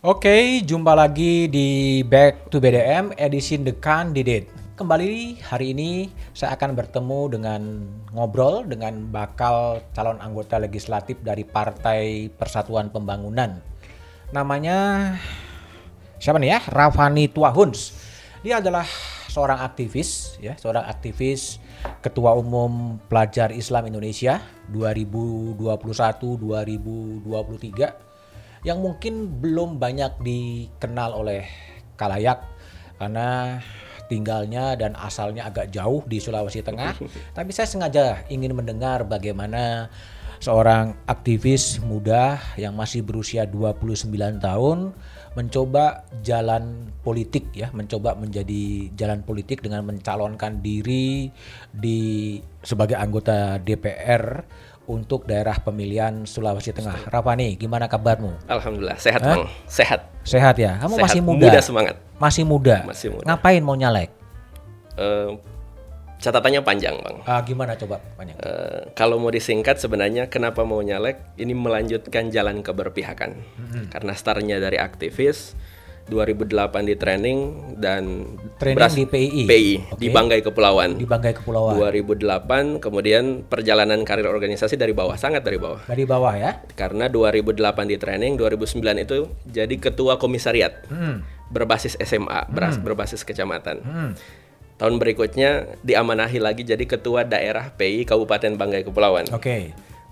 Oke, jumpa lagi di Back to BDM edisi The Candidate. Kembali hari ini saya akan bertemu dengan ngobrol dengan bakal calon anggota legislatif dari Partai Persatuan Pembangunan. Namanya siapa nih ya? Rafani Tuahuns. Dia adalah seorang aktivis ya, seorang aktivis Ketua Umum Pelajar Islam Indonesia 2021-2023 yang mungkin belum banyak dikenal oleh kalayak karena tinggalnya dan asalnya agak jauh di Sulawesi Tengah. Tapi saya sengaja ingin mendengar bagaimana seorang aktivis muda yang masih berusia 29 tahun mencoba jalan politik ya, mencoba menjadi jalan politik dengan mencalonkan diri di sebagai anggota DPR untuk daerah pemilihan Sulawesi Tengah. Rafani, gimana kabarmu? Alhamdulillah sehat Hah? bang, sehat. Sehat ya. Kamu sehat. masih muda. Muda semangat. Masih muda. Masih muda. Ngapain mau nyalek? Uh, catatannya panjang bang. Ah, gimana coba panjang? Uh, kalau mau disingkat sebenarnya kenapa mau nyalek? Ini melanjutkan jalan keberpihakan. Hmm. Karena startnya dari aktivis, 2008 di training dan training di PI. PI okay. di Banggai Kepulauan. Di Banggai Kepulauan. 2008 kemudian perjalanan karir organisasi dari bawah sangat dari bawah. Dari bawah ya. Karena 2008 di training, 2009 itu jadi ketua komisariat. Hmm. Berbasis SMA, hmm. berbasis kecamatan. Hmm. Tahun berikutnya diamanahi lagi jadi ketua daerah PI Kabupaten Banggai Kepulauan. Oke. Okay.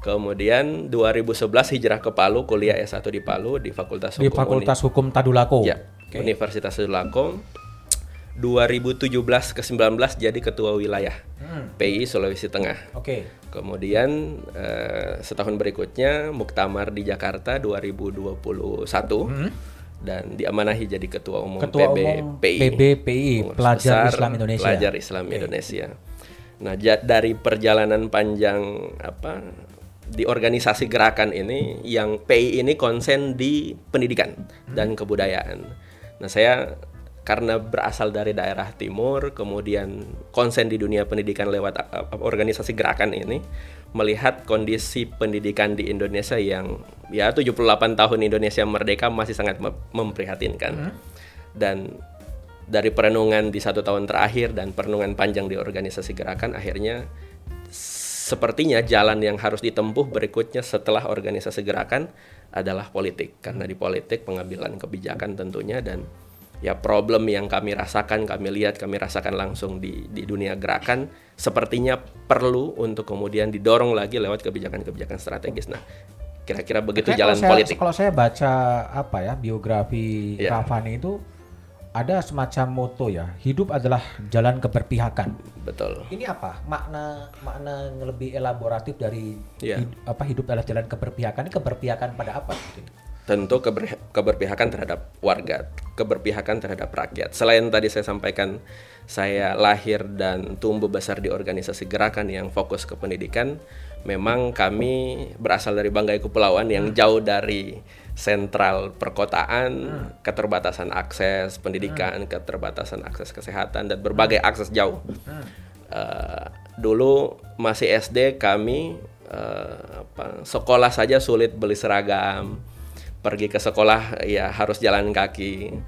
Kemudian 2011 hijrah ke Palu, kuliah S1 di Palu di Fakultas Hukum. Di Fakultas Uni Hukum Tadulako. Ya, okay. Universitas Tadulako. 2017 ke 19 jadi ketua wilayah hmm. PI Sulawesi Tengah. Oke. Okay. Kemudian uh, setahun berikutnya Muktamar di Jakarta 2021. Hmm dan diamanahi jadi ketua umum ketua PB umum PI, PB PI Pelajar Islam Indonesia. Pelajar Islam okay. Indonesia. Nah, dari perjalanan panjang apa di organisasi gerakan ini yang PI ini konsen di pendidikan dan kebudayaan. Nah, saya karena berasal dari daerah timur, kemudian konsen di dunia pendidikan lewat organisasi gerakan ini, melihat kondisi pendidikan di Indonesia yang ya 78 tahun Indonesia merdeka masih sangat memprihatinkan. Hmm. Dan dari perenungan di satu tahun terakhir dan perenungan panjang di organisasi gerakan, akhirnya sepertinya jalan yang harus ditempuh berikutnya setelah organisasi gerakan adalah politik. Karena di politik pengambilan kebijakan tentunya dan ya problem yang kami rasakan kami lihat kami rasakan langsung di di dunia gerakan sepertinya perlu untuk kemudian didorong lagi lewat kebijakan-kebijakan strategis. Nah kira-kira begitu Kayaknya jalan kalau saya, politik. kalau saya baca apa ya biografi ya. Rafani itu ada semacam moto ya hidup adalah jalan keberpihakan. Betul. Ini apa? Makna makna lebih elaboratif dari yeah. hid, apa hidup adalah jalan keberpihakan. Ini keberpihakan pada apa tentu keber, keberpihakan terhadap warga keberpihakan terhadap rakyat. Selain tadi saya sampaikan saya lahir dan tumbuh besar di organisasi gerakan yang fokus ke pendidikan memang kami berasal dari Banggai Kepulauan yang hmm. jauh dari sentral perkotaan, hmm. keterbatasan akses pendidikan, hmm. keterbatasan akses kesehatan dan berbagai hmm. akses jauh. Hmm. Uh, dulu masih SD kami uh, apa, sekolah saja sulit beli seragam, pergi ke sekolah ya harus jalan kaki.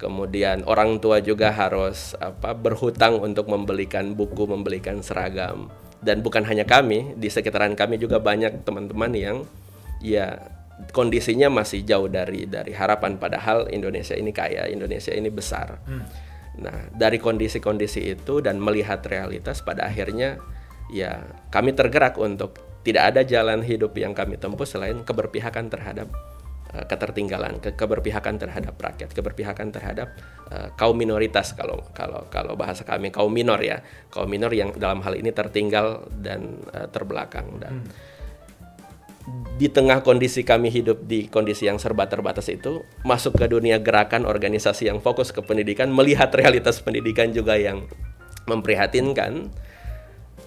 Kemudian orang tua juga harus apa berhutang untuk membelikan buku, membelikan seragam. Dan bukan hanya kami, di sekitaran kami juga banyak teman-teman yang ya kondisinya masih jauh dari dari harapan padahal Indonesia ini kaya, Indonesia ini besar. Hmm. Nah, dari kondisi-kondisi itu dan melihat realitas pada akhirnya ya kami tergerak untuk tidak ada jalan hidup yang kami tempuh selain keberpihakan terhadap uh, ketertinggalan, ke keberpihakan terhadap rakyat, keberpihakan terhadap uh, kaum minoritas kalau kalau kalau bahasa kami kaum minor ya, kaum minor yang dalam hal ini tertinggal dan uh, terbelakang dan hmm di tengah kondisi kami hidup di kondisi yang serba terbatas itu masuk ke dunia gerakan organisasi yang fokus ke pendidikan melihat realitas pendidikan juga yang memprihatinkan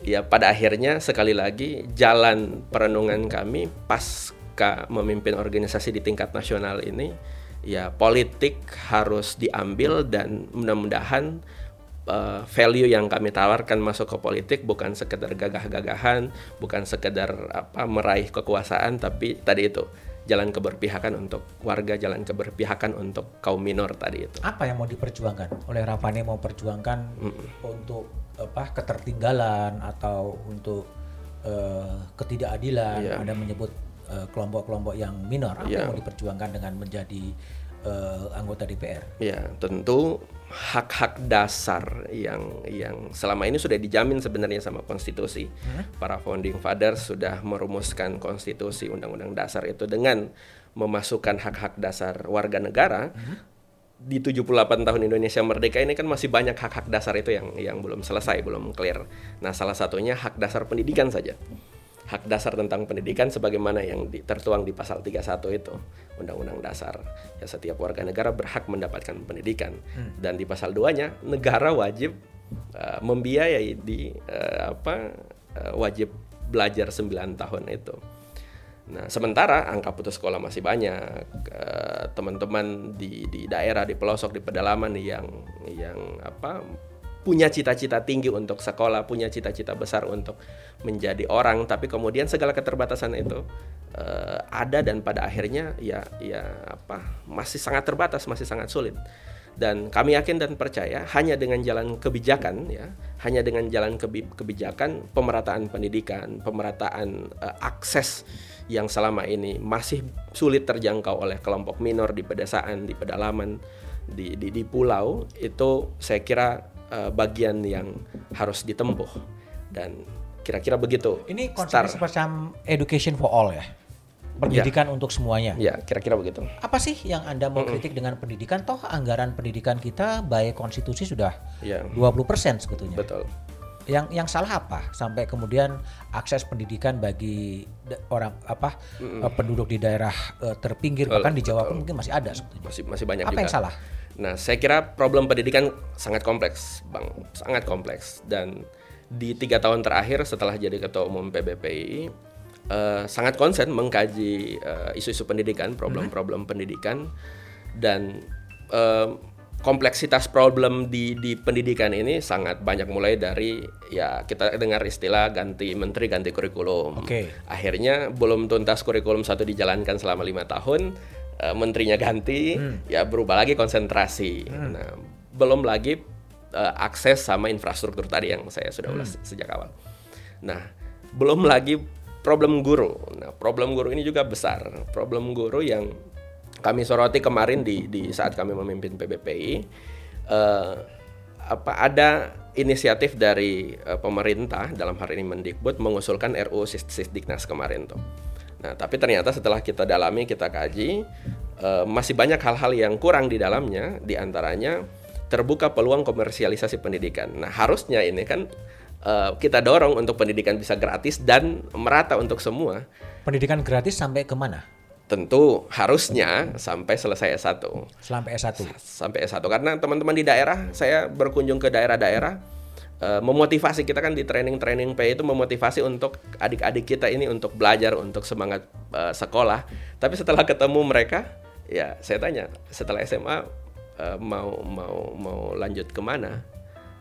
ya pada akhirnya sekali lagi jalan perenungan kami pasca memimpin organisasi di tingkat nasional ini ya politik harus diambil dan mudah-mudahan uh, value yang kami tawarkan masuk ke politik bukan sekedar gagah-gagahan, bukan sekedar apa meraih kekuasaan, tapi tadi itu jalan keberpihakan untuk warga, jalan keberpihakan untuk kaum minor tadi itu. Apa yang mau diperjuangkan oleh Rafani mau perjuangkan untuk apa ketertinggalan atau untuk eh, ketidakadilan? Iya. Ada menyebut eh, kelompok-kelompok yang minor. Apa Iya. yang mau diperjuangkan dengan menjadi eh, anggota DPR? Ya, tentu hak-hak dasar yang yang selama ini sudah dijamin sebenarnya sama konstitusi. Para founding fathers sudah merumuskan konstitusi undang-undang dasar itu dengan memasukkan hak-hak dasar warga negara. Di 78 tahun Indonesia merdeka ini kan masih banyak hak-hak dasar itu yang yang belum selesai, belum clear. Nah, salah satunya hak dasar pendidikan saja. Hak dasar tentang pendidikan sebagaimana yang di- tertuang di pasal 31 itu Undang-Undang Dasar. Ya setiap warga negara berhak mendapatkan pendidikan. Dan di pasal 2-nya negara wajib uh, membiayai di uh, apa uh, wajib belajar 9 tahun itu. Nah, sementara angka putus sekolah masih banyak. Teman-teman di di daerah, di pelosok, di pedalaman yang yang apa punya cita-cita tinggi untuk sekolah, punya cita-cita besar untuk menjadi orang, tapi kemudian segala keterbatasan itu eh, ada dan pada akhirnya ya ya apa masih sangat terbatas, masih sangat sulit. Dan kami yakin dan percaya hanya dengan jalan kebijakan ya, hanya dengan jalan kebi- kebijakan pemerataan pendidikan, pemerataan eh, akses yang selama ini masih sulit terjangkau oleh kelompok minor di pedesaan, di pedalaman, di di, di pulau itu saya kira eh, bagian yang harus ditempuh dan kira-kira begitu. Ini konsepnya semacam education for all ya? Pendidikan untuk semuanya. Ya, kira-kira begitu. Apa sih yang Anda mau kritik dengan pendidikan? Toh anggaran pendidikan kita baik konstitusi sudah Ya, 20% sebetulnya. betul. Yang yang salah apa sampai kemudian akses pendidikan bagi orang apa eh, penduduk di daerah eh, terpinggir Betul, bahkan di Jawa betul. pun mungkin masih ada sebetulnya. Masih masih banyak Apa juga. yang salah? Nah, saya kira problem pendidikan sangat kompleks, Bang. Sangat kompleks. Dan di tiga tahun terakhir setelah jadi ketua umum PBPI, eh, sangat konsen mengkaji eh, isu-isu pendidikan, problem-problem pendidikan, dan eh, kompleksitas problem di di pendidikan ini sangat banyak mulai dari ya kita dengar istilah ganti menteri ganti kurikulum. Oke. Akhirnya belum tuntas kurikulum satu dijalankan selama lima tahun, eh, menterinya ganti, ya berubah lagi konsentrasi. Nah, belum lagi eh, akses sama infrastruktur tadi yang saya sudah ulas sejak awal. Nah, belum lagi problem guru. Nah, problem guru ini juga besar. Problem guru yang kami soroti kemarin di di saat kami memimpin PBPI eh, apa ada inisiatif dari eh, pemerintah dalam hal ini Mendikbud mengusulkan RUU Sis- Sisdiknas kemarin tuh. Nah, tapi ternyata setelah kita dalami, kita kaji eh, masih banyak hal-hal yang kurang di dalamnya, di antaranya terbuka peluang komersialisasi pendidikan. Nah, harusnya ini kan eh, kita dorong untuk pendidikan bisa gratis dan merata untuk semua. Pendidikan gratis sampai ke mana? Tentu harusnya sampai selesai S1 Sampai S1. sampai S1 karena teman-teman di daerah saya berkunjung ke daerah-daerah eh, memotivasi kita kan di training-training P itu memotivasi untuk adik-adik kita ini untuk belajar untuk semangat eh, sekolah. Tapi setelah ketemu mereka ya saya tanya setelah SMA eh, mau mau mau lanjut ke mana?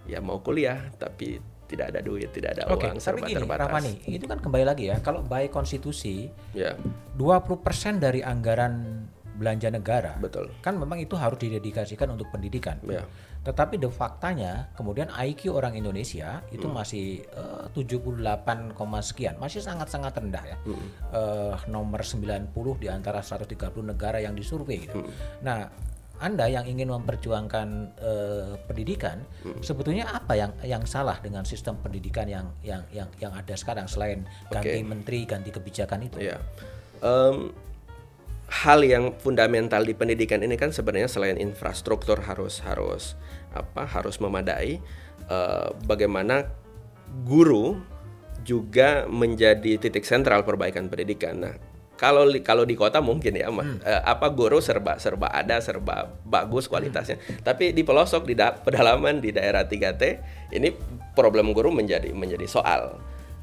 Ya mau kuliah tapi tidak ada duit tidak ada Oke, uang tapi serba gini, terbatas Rahmani, itu kan kembali lagi ya, kalau baik konstitusi, ya. 20% dari anggaran belanja negara, betul. kan memang itu harus didedikasikan untuk pendidikan. ya Tetapi de faktanya, kemudian IQ orang Indonesia itu Hmm. masih eh, 78, koma sekian, masih sangat-sangat rendah ya. Hmm. Eh, nomor 90 di antara 130 negara yang disurvei gitu. Hmm. Nah, Anda yang ingin memperjuangkan eh, pendidikan, Hmm. sebetulnya apa yang yang salah dengan sistem pendidikan yang yang yang yang ada sekarang selain ganti Oke. menteri, ganti kebijakan itu? Ya, Em, hal yang fundamental di pendidikan ini kan sebenarnya selain infrastruktur harus harus apa harus memadai, eh, bagaimana guru juga menjadi titik sentral perbaikan pendidikan. Nah, kalau li- kalau di kota mungkin ya, Mas, eh, apa guru serba serba ada, serba bagus kualitasnya. Tapi di pelosok, di da- pedalaman, di daerah 3T, ini problem guru menjadi menjadi soal.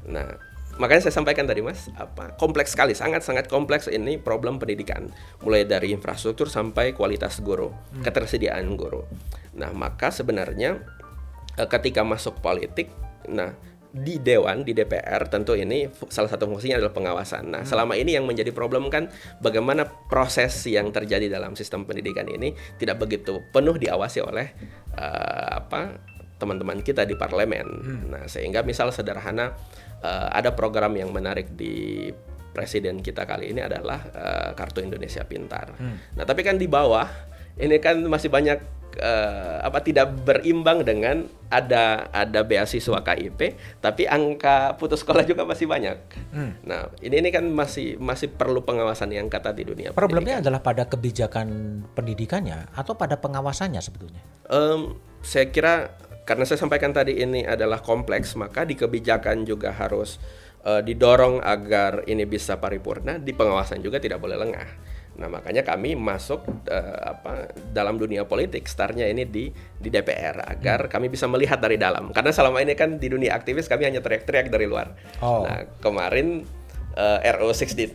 Nah, makanya saya sampaikan tadi Mas, apa kompleks sekali, sangat-sangat kompleks ini problem pendidikan, mulai dari infrastruktur sampai kualitas guru, ketersediaan guru. Nah, maka sebenarnya eh, ketika masuk politik, nah di dewan di DPR tentu ini salah satu fungsinya adalah pengawasan. Nah, hmm. selama ini yang menjadi problem kan bagaimana proses yang terjadi dalam sistem pendidikan ini tidak begitu penuh diawasi oleh uh, apa teman-teman kita di parlemen. Hmm. Nah, sehingga misal sederhana uh, ada program yang menarik di presiden kita kali ini adalah uh, kartu Indonesia Pintar. Hmm. Nah, tapi kan di bawah ini kan masih banyak uh, apa tidak berimbang dengan ada ada beasiswa KIP tapi angka putus sekolah juga masih banyak. Hmm. Nah, ini ini kan masih masih perlu pengawasan yang kata di dunia Problemnya pendidikan. adalah pada kebijakan pendidikannya atau pada pengawasannya sebetulnya? Um, saya kira karena saya sampaikan tadi ini adalah kompleks, maka di kebijakan juga harus uh, didorong agar ini bisa paripurna, di pengawasan juga tidak boleh lengah. Nah, makanya kami masuk uh, apa dalam dunia politik startnya ini di di DPR agar hmm. kami bisa melihat dari dalam. Karena selama ini kan di dunia aktivis kami hanya teriak-teriak dari luar. Oh. Nah, kemarin uh, RUU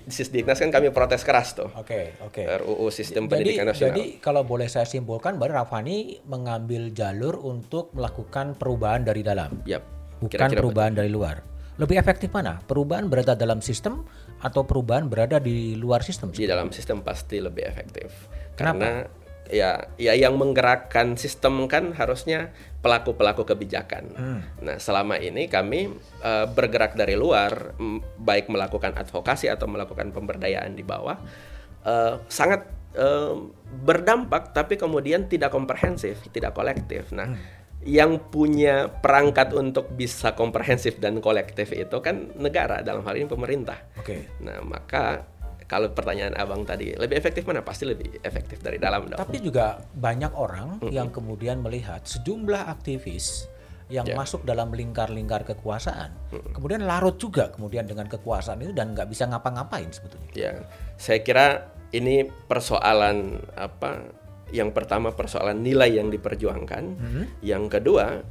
Sisdiknas kan kami protes keras tuh. Oke, okay, oke. Okay. RUU Sistem jadi, Pendidikan Nasional. Jadi kalau boleh saya simpulkan, Baru Rafani mengambil jalur untuk melakukan perubahan dari dalam. Yep. Bukan Kira -kira perubahan betul. dari luar. Lebih efektif mana? Perubahan berada dalam sistem atau perubahan berada di luar sistem? Di dalam sistem pasti lebih efektif. Kenapa? Karena ya ya yang menggerakkan sistem kan harusnya pelaku-pelaku kebijakan. Hmm. Nah, selama ini kami uh, bergerak dari luar baik melakukan advokasi atau melakukan pemberdayaan di bawah uh, sangat uh, berdampak tapi kemudian tidak komprehensif, tidak kolektif. Nah, hmm yang punya perangkat untuk bisa komprehensif dan kolektif itu kan negara dalam hal ini pemerintah. Oke. Okay. Nah maka kalau pertanyaan abang tadi lebih efektif mana pasti lebih efektif dari dalam dong. Tapi juga banyak orang mm -hmm. yang kemudian melihat sejumlah aktivis yang yeah. masuk dalam lingkar-lingkar kekuasaan, mm -hmm. kemudian larut juga kemudian dengan kekuasaan itu dan nggak bisa ngapa-ngapain sebetulnya. Ya, saya kira ini persoalan apa yang pertama persoalan nilai yang diperjuangkan, hmm. yang kedua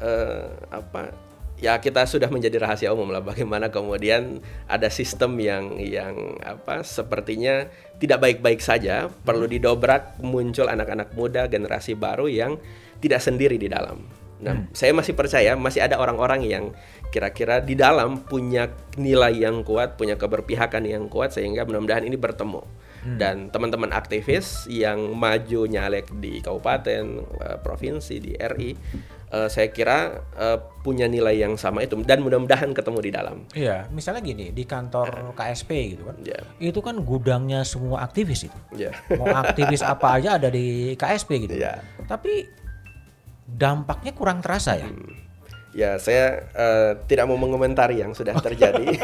uh, apa ya kita sudah menjadi rahasia umum lah bagaimana kemudian ada sistem yang yang apa sepertinya tidak baik-baik saja hmm. perlu didobrak muncul anak-anak muda generasi baru yang tidak sendiri di dalam. Nah, hmm. saya masih percaya masih ada orang-orang yang kira-kira di dalam punya nilai yang kuat, punya keberpihakan yang kuat sehingga mudah-mudahan ini bertemu hmm. dan teman-teman aktivis yang maju nyalek di kabupaten, uh, provinsi, di RI, uh, eh, saya kira uh, punya nilai yang sama itu dan mudah-mudahan ketemu di dalam. Iya, misalnya gini di kantor KSP gitu kan, yeah. itu kan gudangnya semua aktivis itu. Yeah. Mau aktivis apa aja ada di KSP gitu. Yeah. Tapi dampaknya kurang terasa ya. Hmm Ya, saya uh, tidak mau mengomentari yang sudah terjadi.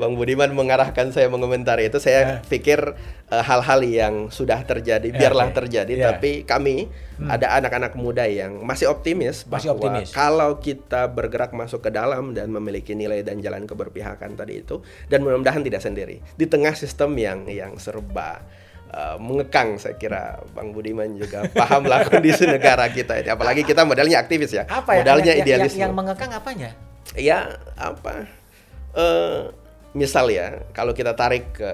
Bang Budiman mengarahkan saya mengomentari itu. Saya uh. pikir eh, hal-hal uh, yang sudah terjadi biarlah okay. terjadi. Yeah. Tapi kami hmm. ada anak-anak muda yang masih optimis masih bahwa optimis. kalau kita bergerak masuk ke dalam dan memiliki nilai dan jalan keberpihakan tadi itu, dan mudah-mudahan tidak sendiri di tengah sistem yang yang serba uh, mengekang saya kira Bang Budiman juga paham lah kondisi negara kita ini apalagi kita modalnya aktivis ya apa ya, modalnya yang, idealis yang, yang mengekang apanya ya apa uh, misal ya kalau kita tarik ke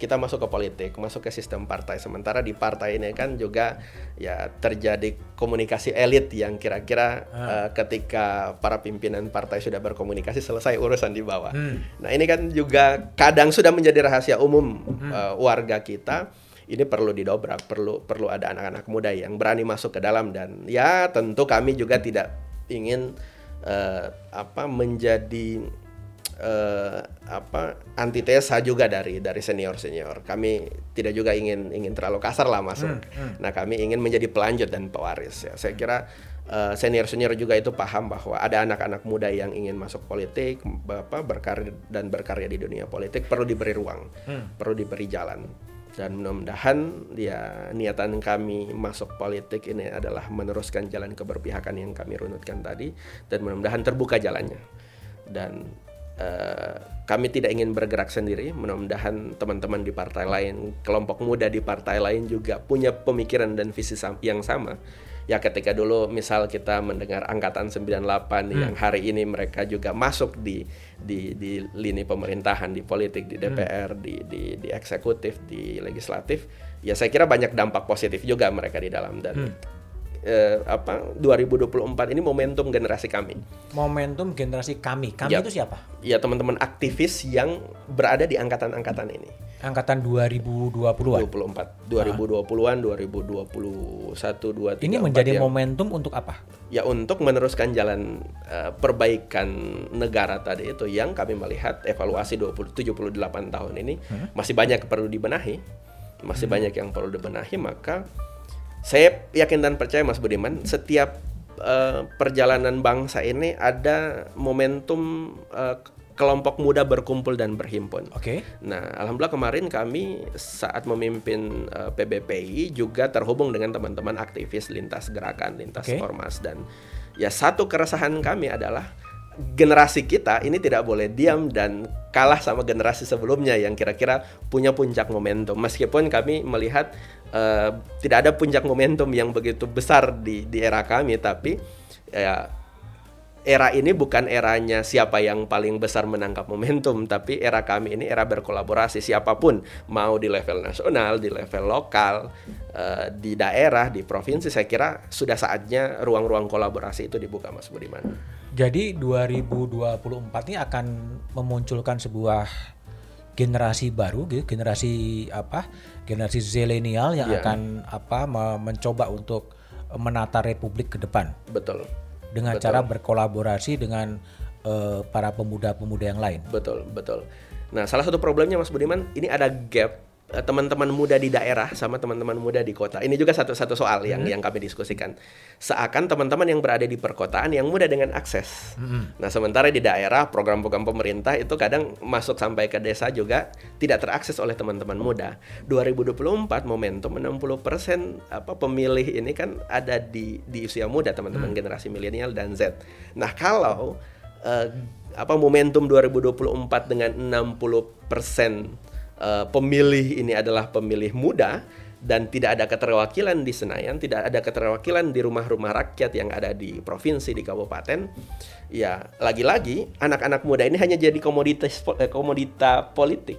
kita masuk ke politik, masuk ke sistem partai. Sementara di partai ini kan juga ya terjadi komunikasi elit yang kira-kira hmm. uh, ketika para pimpinan partai sudah berkomunikasi selesai urusan di bawah. Hmm. Nah ini kan juga kadang sudah menjadi rahasia umum hmm. uh, warga kita ini perlu didobrak, perlu perlu ada anak-anak muda yang berani masuk ke dalam dan ya tentu kami juga tidak ingin uh, apa menjadi uh, apa antitesa juga dari dari senior senior. Kami tidak juga ingin ingin terlalu kasar lah masuk. Hmm, hmm. Nah kami ingin menjadi pelanjut dan pewaris ya. Saya kira uh, eh, senior senior juga itu paham bahwa ada anak-anak muda yang ingin masuk politik, bapak berkarir dan berkarya di dunia politik perlu diberi ruang, hmm. perlu diberi jalan dan mudah-mudahan ya niatan kami masuk politik ini adalah meneruskan jalan keberpihakan yang kami runutkan tadi dan mudah-mudahan terbuka jalannya. Dan uh, kami tidak ingin bergerak sendiri. Mudah-mudahan teman-teman di partai lain kelompok muda di partai lain juga punya pemikiran dan visi yang sama. Ya ketika dulu misal kita mendengar angkatan 98 hmm. yang hari ini mereka juga masuk di di di lini pemerintahan di politik di DPR hmm. di di di eksekutif di legislatif ya saya kira banyak dampak positif juga mereka di dalam dan hmm. Eh, apa 2024 ini momentum generasi kami. Momentum generasi kami. Kami Yap. itu siapa? Ya teman-teman aktivis yang berada di angkatan-angkatan ini. Angkatan 2020-an. 24, 2020-an, 2021, 23. Ini menjadi yang- momentum untuk apa? ya untuk meneruskan jalan eh, perbaikan negara tadi itu yang kami melihat evaluasi 20 78 tahun ini masih banyak perlu dibenahi. Masih banyak yang perlu dibenahi maka saya yakin dan percaya Mas Budiman setiap eh, perjalanan bangsa ini ada momentum eh, kelompok muda berkumpul dan berhimpun. Oke. Nah, alhamdulillah kemarin kami saat memimpin uh, PBPI juga terhubung dengan teman-teman aktivis lintas gerakan, lintas Oke. ormas dan ya satu keresahan kami adalah generasi kita ini tidak boleh diam dan kalah sama generasi sebelumnya yang kira-kira punya puncak momentum. Meskipun kami melihat uh, tidak ada puncak momentum yang begitu besar di di era kami, tapi ya era ini bukan eranya siapa yang paling besar menangkap momentum, tapi era kami ini era berkolaborasi siapa pun mau di level nasional, di level lokal, eh, di daerah, di provinsi. Saya kira sudah saatnya ruang-ruang kolaborasi itu dibuka, Mas Budiman. Jadi 2024 ini akan memunculkan sebuah generasi baru generasi apa? Generasi zilenial yang Iya. akan apa me- mencoba untuk menata republik ke depan Betul, dengan Betul. cara berkolaborasi dengan eh, para pemuda-pemuda yang lain. betul, betul. Nah, salah satu problemnya Mas Budiman, ini ada gap teman-teman muda di daerah sama teman-teman muda di kota. Ini juga satu satu soal yang yang kami diskusikan. Seakan teman-teman yang berada di perkotaan yang mudah dengan akses. Nah, sementara di daerah program-program pemerintah itu kadang masuk sampai ke desa juga tidak terakses oleh teman-teman muda. 2024 momentum 60% apa pemilih ini kan ada di di usia muda teman-teman generasi milenial dan Z. Nah, kalau eh, apa momentum 2024 dengan 60% eh, pemilih ini adalah pemilih muda dan tidak ada keterwakilan di Senayan, tidak ada keterwakilan di rumah-rumah rakyat yang ada di provinsi, di kabupaten, ya lagi-lagi anak-anak muda ini hanya jadi komoditas eh, komodita politik,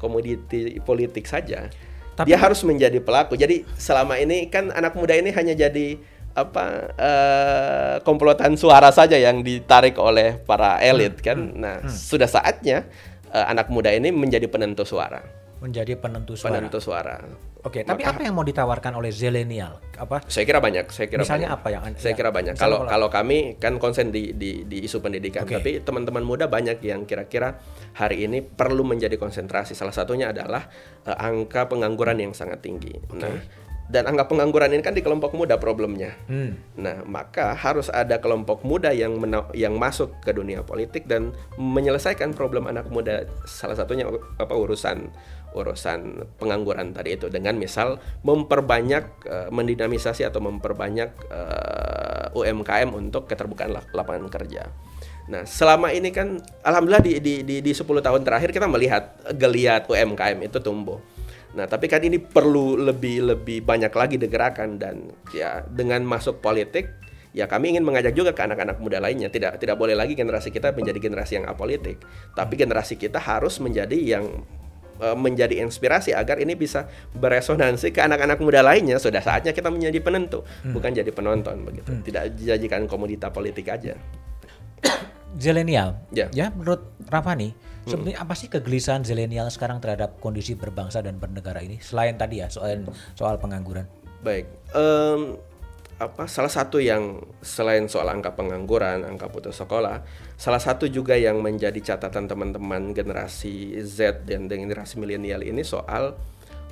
komoditi politik saja. Tapi- Dia harus menjadi pelaku. Jadi selama ini kan anak muda ini hanya jadi apa eh, komplotan suara saja yang ditarik oleh para elit kan. Nah, sudah saatnya eh, anak muda ini menjadi penentu suara. Menjadi penentu suara. Penentu suara. Oke, tapi Maka- apa yang mau ditawarkan oleh zilenial? Apa? Saya kira banyak. Saya kira Misalnya banyak. apa yang Saya ya, kira banyak. Kalau kalau- kami kan konsen di di, di isu pendidikan, Oke. tapi teman-teman muda banyak yang kira-kira hari ini perlu menjadi konsentrasi. Salah satunya adalah eh, angka pengangguran yang sangat tinggi. Nah, dan angka pengangguran ini kan di kelompok muda problemnya. Hmm. Nah, maka harus ada kelompok muda yang mena- yang masuk ke dunia politik dan menyelesaikan problem anak muda. Salah satunya apa urusan urusan pengangguran tadi itu dengan misal memperbanyak eh, mendinamisasi atau memperbanyak eh, UMKM untuk keterbukaan lap- lapangan kerja. Nah, selama ini kan alhamdulillah di di di, di 10 tahun terakhir kita melihat geliat UMKM itu tumbuh. Nah, tapi kan ini perlu lebih lebih banyak lagi digerakkan dan ya dengan masuk politik ya kami ingin mengajak juga ke anak-anak muda lainnya. Tidak tidak boleh lagi generasi kita menjadi generasi yang apolitik. Tapi generasi kita harus menjadi yang eh, menjadi inspirasi agar ini bisa beresonansi ke anak-anak muda lainnya. Sudah saatnya kita menjadi penentu bukan jadi penonton begitu. Tidak dijadikan komodita politik aja. Zilenial. Ya. menurut Rafani, sebetulnya apa sih kegelisahan zilenial sekarang terhadap kondisi berbangsa dan bernegara ini? Selain tadi ya soal soal pengangguran. Baik, em, apa salah satu yang selain soal angka pengangguran, angka putus sekolah, salah satu juga yang menjadi catatan teman-teman generasi Z dan generasi milenial ini soal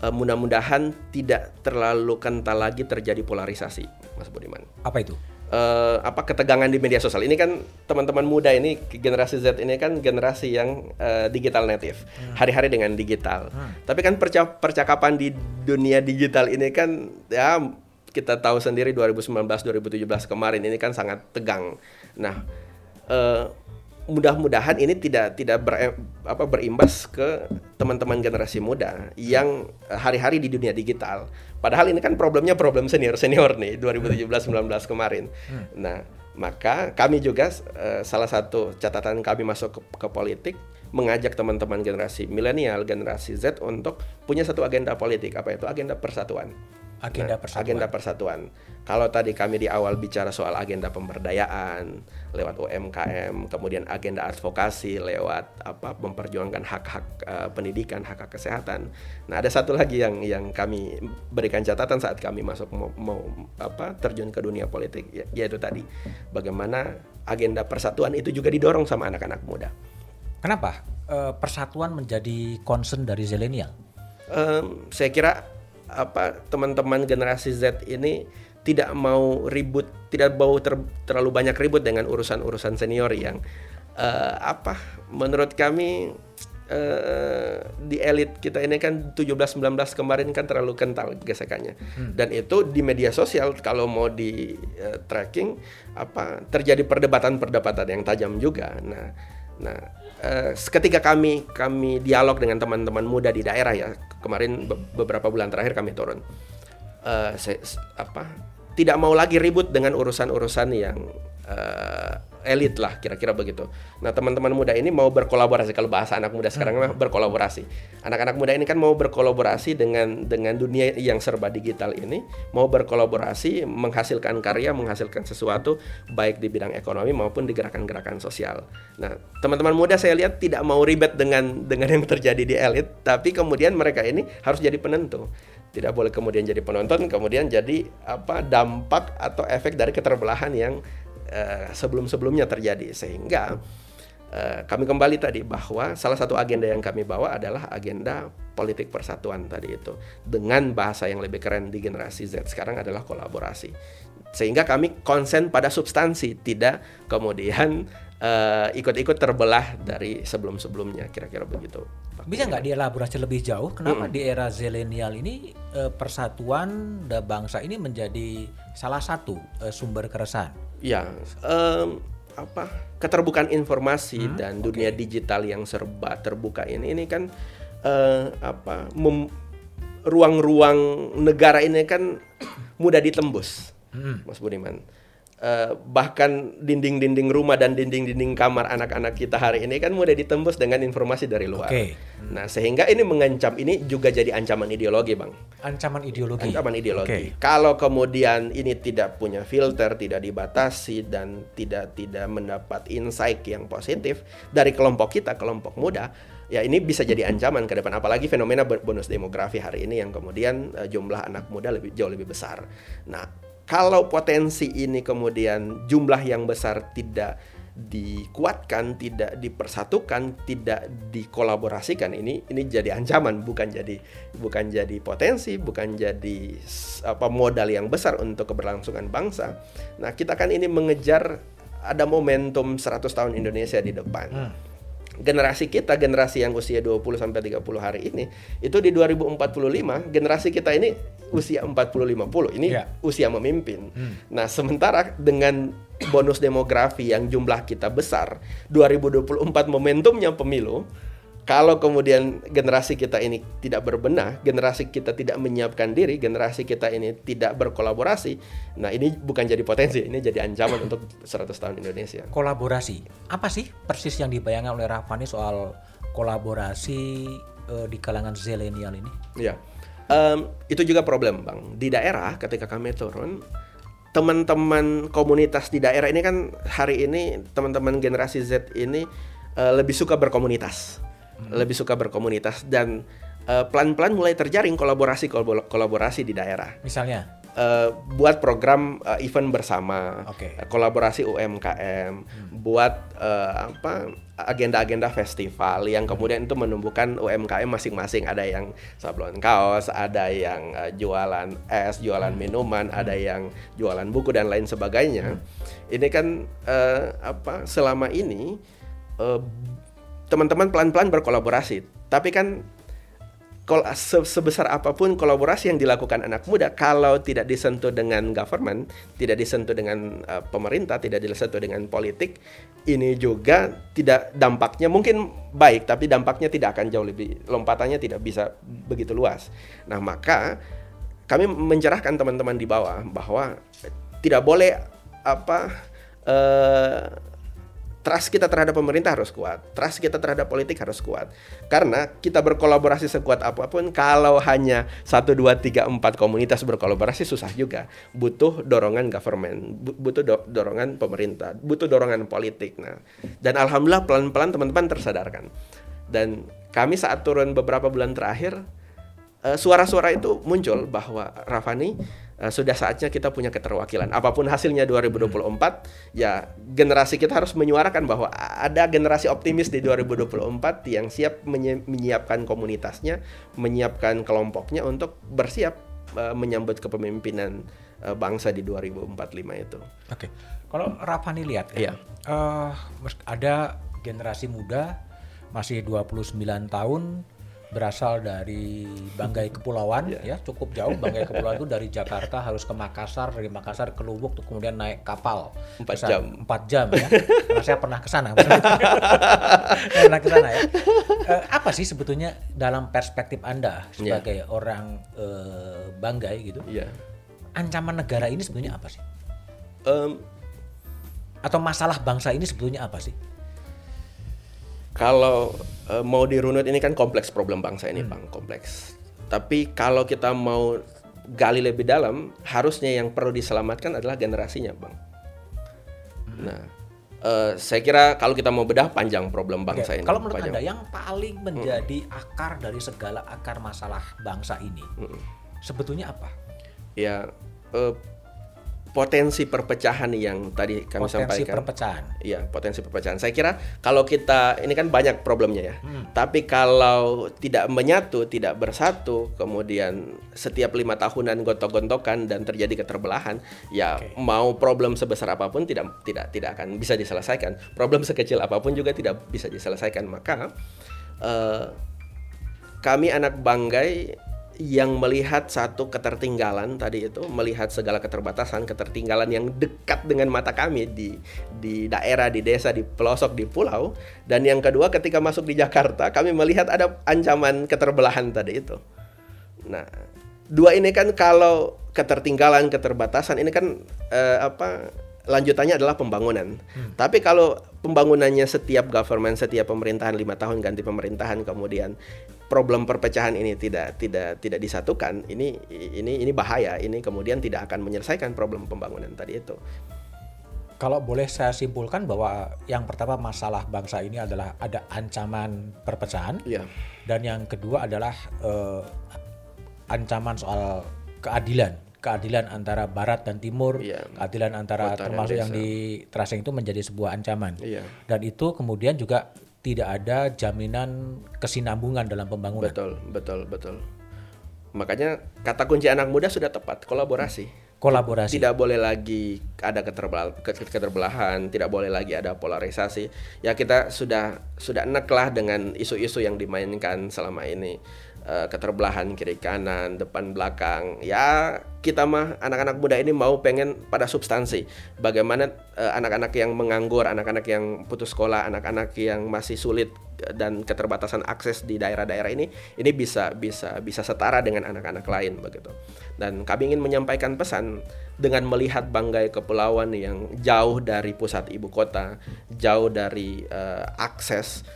eh, mudah-mudahan tidak terlalu kental lagi terjadi polarisasi, Mas Budiman Apa itu? Eh, apa ketegangan di media sosial. Ini kan teman-teman muda ini generasi Z ini kan generasi yang eh, digital native. Hari-hari dengan digital. Tapi kan perca- percakapan di dunia digital ini kan ya kita tahu sendiri 2019 2017 kemarin ini kan sangat tegang. Nah eh, mudah-mudahan ini tidak tidak ber, apa berimbas ke teman-teman generasi muda yang eh, hari-hari di dunia digital. Padahal ini kan problemnya problem senior-senior nih 2017-19 kemarin. Nah, maka kami juga eh, salah satu catatan kami masuk ke, ke politik mengajak teman-teman generasi milenial, generasi Z untuk punya satu agenda politik apa itu agenda persatuan. Agenda Nah, persatuan. Agenda persatuan. Kalau tadi kami di awal bicara soal agenda pemberdayaan lewat UMKM, kemudian agenda advokasi lewat apa memperjuangkan hak-hak eh, pendidikan, hak-hak kesehatan. Nah, ada satu lagi yang yang kami berikan catatan saat kami masuk mau, mau apa terjun ke dunia politik ya- yaitu tadi bagaimana agenda persatuan itu juga didorong sama anak-anak muda. Kenapa eh, persatuan menjadi concern dari zilenial? Em, saya kira apa teman-teman generasi Z ini tidak mau ribut, tidak mau ter- terlalu banyak ribut dengan urusan-urusan senior yang eh, apa menurut kami eh, di elit kita ini kan 17-19 kemarin kan terlalu kental gesekannya. Dan itu di media sosial kalau mau di eh, tracking apa terjadi perdebatan-perdebatan yang tajam juga. Nah Nah, eh, ketika kami kami dialog dengan teman-teman muda di daerah ya kemarin be- beberapa bulan terakhir kami turun, eh, se- apa tidak mau lagi ribut dengan urusan-urusan yang eh, elit lah kira-kira begitu. Nah teman-teman muda ini mau berkolaborasi kalau bahasa anak muda sekarang mah berkolaborasi. Anak-anak muda ini kan mau berkolaborasi dengan dengan dunia yang serba digital ini, mau berkolaborasi menghasilkan karya, menghasilkan sesuatu baik di bidang ekonomi maupun di gerakan-gerakan sosial. Nah teman-teman muda saya lihat tidak mau ribet dengan dengan yang terjadi di elit, tapi kemudian mereka ini harus jadi penentu tidak boleh kemudian jadi penonton kemudian jadi apa dampak atau efek dari keterbelahan yang eh, sebelum-sebelumnya terjadi. Sehingga eh, kami kembali tadi bahwa salah satu agenda yang kami bawa adalah agenda politik persatuan tadi itu. Dengan bahasa yang lebih keren di generasi Z sekarang adalah kolaborasi. Sehingga kami konsen pada substansi tidak kemudian eh, ikut-ikut terbelah dari sebelum-sebelumnya. Kira-kira begitu. Bisa nggak dielaborasi lebih jauh? Kenapa di era zilenial ini persatuan dan bangsa ini menjadi salah satu sumber keresahan? Ya, em, apa keterbukaan informasi dan dunia digital yang serba terbuka ini ini kan eh, apa mem- ruang-ruang negara ini kan mudah ditembus, Mas Budiman. Eh, bahkan dinding-dinding rumah dan dinding-dinding kamar anak-anak kita hari ini kan mudah ditembus dengan informasi dari luar. Oke. Nah, sehingga ini mengancam ini juga jadi ancaman ideologi, Bang Ancaman ideologi. ancaman ideologi. Oke. Kalau kemudian ini tidak punya filter, tidak dibatasi dan tidak tidak mendapat insight yang positif dari kelompok kita, kelompok muda, ya ini bisa jadi ancaman ke depan. Apalagi fenomena bonus demografi hari ini yang kemudian eh, jumlah anak muda lebih jauh lebih besar. Nah, kalau potensi ini kemudian jumlah yang besar tidak dikuatkan, tidak dipersatukan, tidak dikolaborasikan ini ini jadi ancaman bukan jadi bukan jadi potensi, bukan jadi apa modal yang besar untuk keberlangsungan bangsa. Nah, kita kan ini mengejar ada momentum 100 tahun Indonesia di depan. Generasi kita, generasi yang usia 20 sampai 30 hari ini, itu di 2045 generasi kita ini usia 40 50. Ini Iya. usia memimpin. Nah, sementara dengan bonus demografi yang jumlah kita besar, 2024 momentumnya pemilu, kalau kemudian generasi kita ini tidak berbenah, generasi kita tidak menyiapkan diri, generasi kita ini tidak berkolaborasi, nah ini bukan jadi potensi, ini jadi ancaman untuk 100 tahun Indonesia. Kolaborasi. Apa sih persis yang dibayangkan oleh Rafani soal kolaborasi eh, di kalangan zilenial ini? Ya, Em, itu juga problem bang. Di daerah ketika kami turun, teman-teman komunitas di daerah ini kan hari ini teman-teman generasi Z ini eh, lebih suka berkomunitas, lebih suka berkomunitas dan eh, pelan-pelan mulai terjaring kolaborasi kolaborasi di daerah. Misalnya, Eh, buat program eh, event bersama, Oke. eh, kolaborasi UMKM, buat eh, apa agenda-agenda festival yang kemudian itu menumbuhkan UMKM masing-masing. Ada yang sablon kaos, ada yang eh, jualan es, jualan minuman, ada yang jualan buku dan lain sebagainya. Ini kan eh, apa selama ini eh, teman-teman pelan-pelan berkolaborasi, tapi kan sebesar apa pun kolaborasi yang dilakukan anak muda kalau tidak disentuh dengan government, tidak disentuh dengan uh, pemerintah, tidak disentuh dengan politik, ini juga tidak dampaknya mungkin baik tapi dampaknya tidak akan jauh lebih lompatannya tidak bisa begitu luas. Nah, maka kami mencerahkan teman-teman di bawah bahwa tidak boleh apa eh, trust kita terhadap pemerintah harus kuat, trust kita terhadap politik harus kuat. Karena kita berkolaborasi sekuat apa pun, kalau hanya satu dua tiga empat komunitas berkolaborasi susah juga. Butuh dorongan government, butuh do dorongan pemerintah, butuh dorongan politik. Nah, dan alhamdulillah pelan-pelan teman-teman tersadarkan. Dan kami saat turun beberapa bulan terakhir, eh, suara-suara itu muncul bahwa Rafani uh, sudah saatnya kita punya keterwakilan. Apa pun hasilnya 2024, ya generasi kita harus menyuarakan bahwa ada generasi optimis di 2024 yang siap menyiapkan komunitasnya, menyiapkan kelompoknya untuk bersiap uh, menyambut kepemimpinan uh, bangsa di 2045 itu. Oke, kalau Rafani lihat, ya, uh, ada generasi muda masih 29 tahun berasal dari Banggai Kepulauan yeah. ya cukup jauh. Banggai Kepulauan itu dari Jakarta harus ke Makassar dari Makassar ke Lubuk tuh kemudian naik kapal. Empat jam. empat jam ya. Karena saya pernah ke sana pernah ke sana ya. Uh, apa sih sebetulnya dalam perspektif anda sebagai yeah. orang uh, Banggai gitu? Yeah. ancaman negara ini sebetulnya apa sih? Um, atau masalah bangsa ini sebetulnya apa sih kalau uh, mau dirunut ini kan kompleks problem bangsa ini hmm. bang kompleks tapi kalau kita mau gali lebih dalam harusnya yang perlu diselamatkan adalah generasinya bang hmm. nah uh, saya kira kalau kita mau bedah panjang problem bangsa okay. ini kalau menurut panjang. anda yang paling menjadi hmm. akar dari segala akar masalah bangsa ini hmm. sebetulnya apa ya uh, potensi perpecahan yang tadi kami potensi sampaikan. Potensi perpecahan. Iya, potensi perpecahan. Saya kira kalau kita ini kan banyak problemnya ya. Hmm. Tapi kalau tidak menyatu, tidak bersatu, kemudian setiap lima tahunan gontok-gontokan dan terjadi keterbelahan, ya okay. mau problem sebesar apa pun tidak tidak tidak akan bisa diselesaikan. Problem sekecil apa pun juga tidak bisa diselesaikan. Maka uh, kami anak Banggai yang melihat satu ketertinggalan tadi itu melihat segala keterbatasan ketertinggalan yang dekat dengan mata kami di di daerah di desa di pelosok di pulau dan yang kedua ketika masuk di Jakarta kami melihat ada ancaman keterbelahan tadi itu nah dua ini kan kalau ketertinggalan keterbatasan ini kan eh, apa lanjutannya adalah pembangunan. Hmm. Tapi kalau pembangunannya setiap government, setiap pemerintahan lima tahun ganti pemerintahan, kemudian problem perpecahan ini tidak tidak tidak disatukan, ini ini ini bahaya. Ini kemudian tidak akan menyelesaikan problem pembangunan tadi itu. Kalau boleh saya simpulkan bahwa yang pertama masalah bangsa ini adalah ada ancaman perpecahan, yeah. dan yang kedua adalah uh, ancaman soal keadilan keadilan antara barat dan timur, yeah. keadilan antara Kota termasuk yang di Trasing itu menjadi sebuah ancaman. Yeah. Dan itu kemudian juga tidak ada jaminan kesinambungan dalam pembangunan. Betul, betul, betul. Makanya kata kunci anak muda sudah tepat, kolaborasi. Kolaborasi. Tidak boleh lagi ada keterbelahan, tidak boleh lagi ada polarisasi. Ya kita sudah sudah enak lah dengan isu-isu yang dimainkan selama ini uh, keterbelahan kiri kanan, depan belakang. Ya, kita mah anak-anak muda ini mau pengen pada substansi. Bagaimana uh, anak-anak yang menganggur, anak-anak yang putus sekolah, anak-anak yang masih sulit dan keterbatasan akses di daerah-daerah ini ini bisa bisa bisa setara dengan anak-anak lain begitu. Dan kami ingin menyampaikan pesan dengan melihat Banggai Kepulauan yang jauh dari pusat ibu kota, jauh dari uh, akses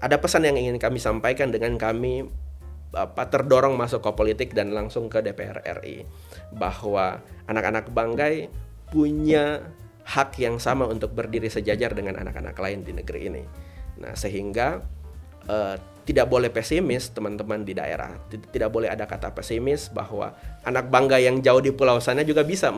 ada pesan yang ingin kami sampaikan dengan kami apa terdorong masuk ke politik dan langsung ke DPR RI bahwa anak-anak Banggai punya hak yang sama untuk berdiri sejajar dengan anak-anak lain di negeri ini. Nah, sehingga uh, tidak boleh pesimis teman-teman di daerah. Tidak boleh ada kata pesimis bahwa anak bangga yang jauh di pulau sana juga bisa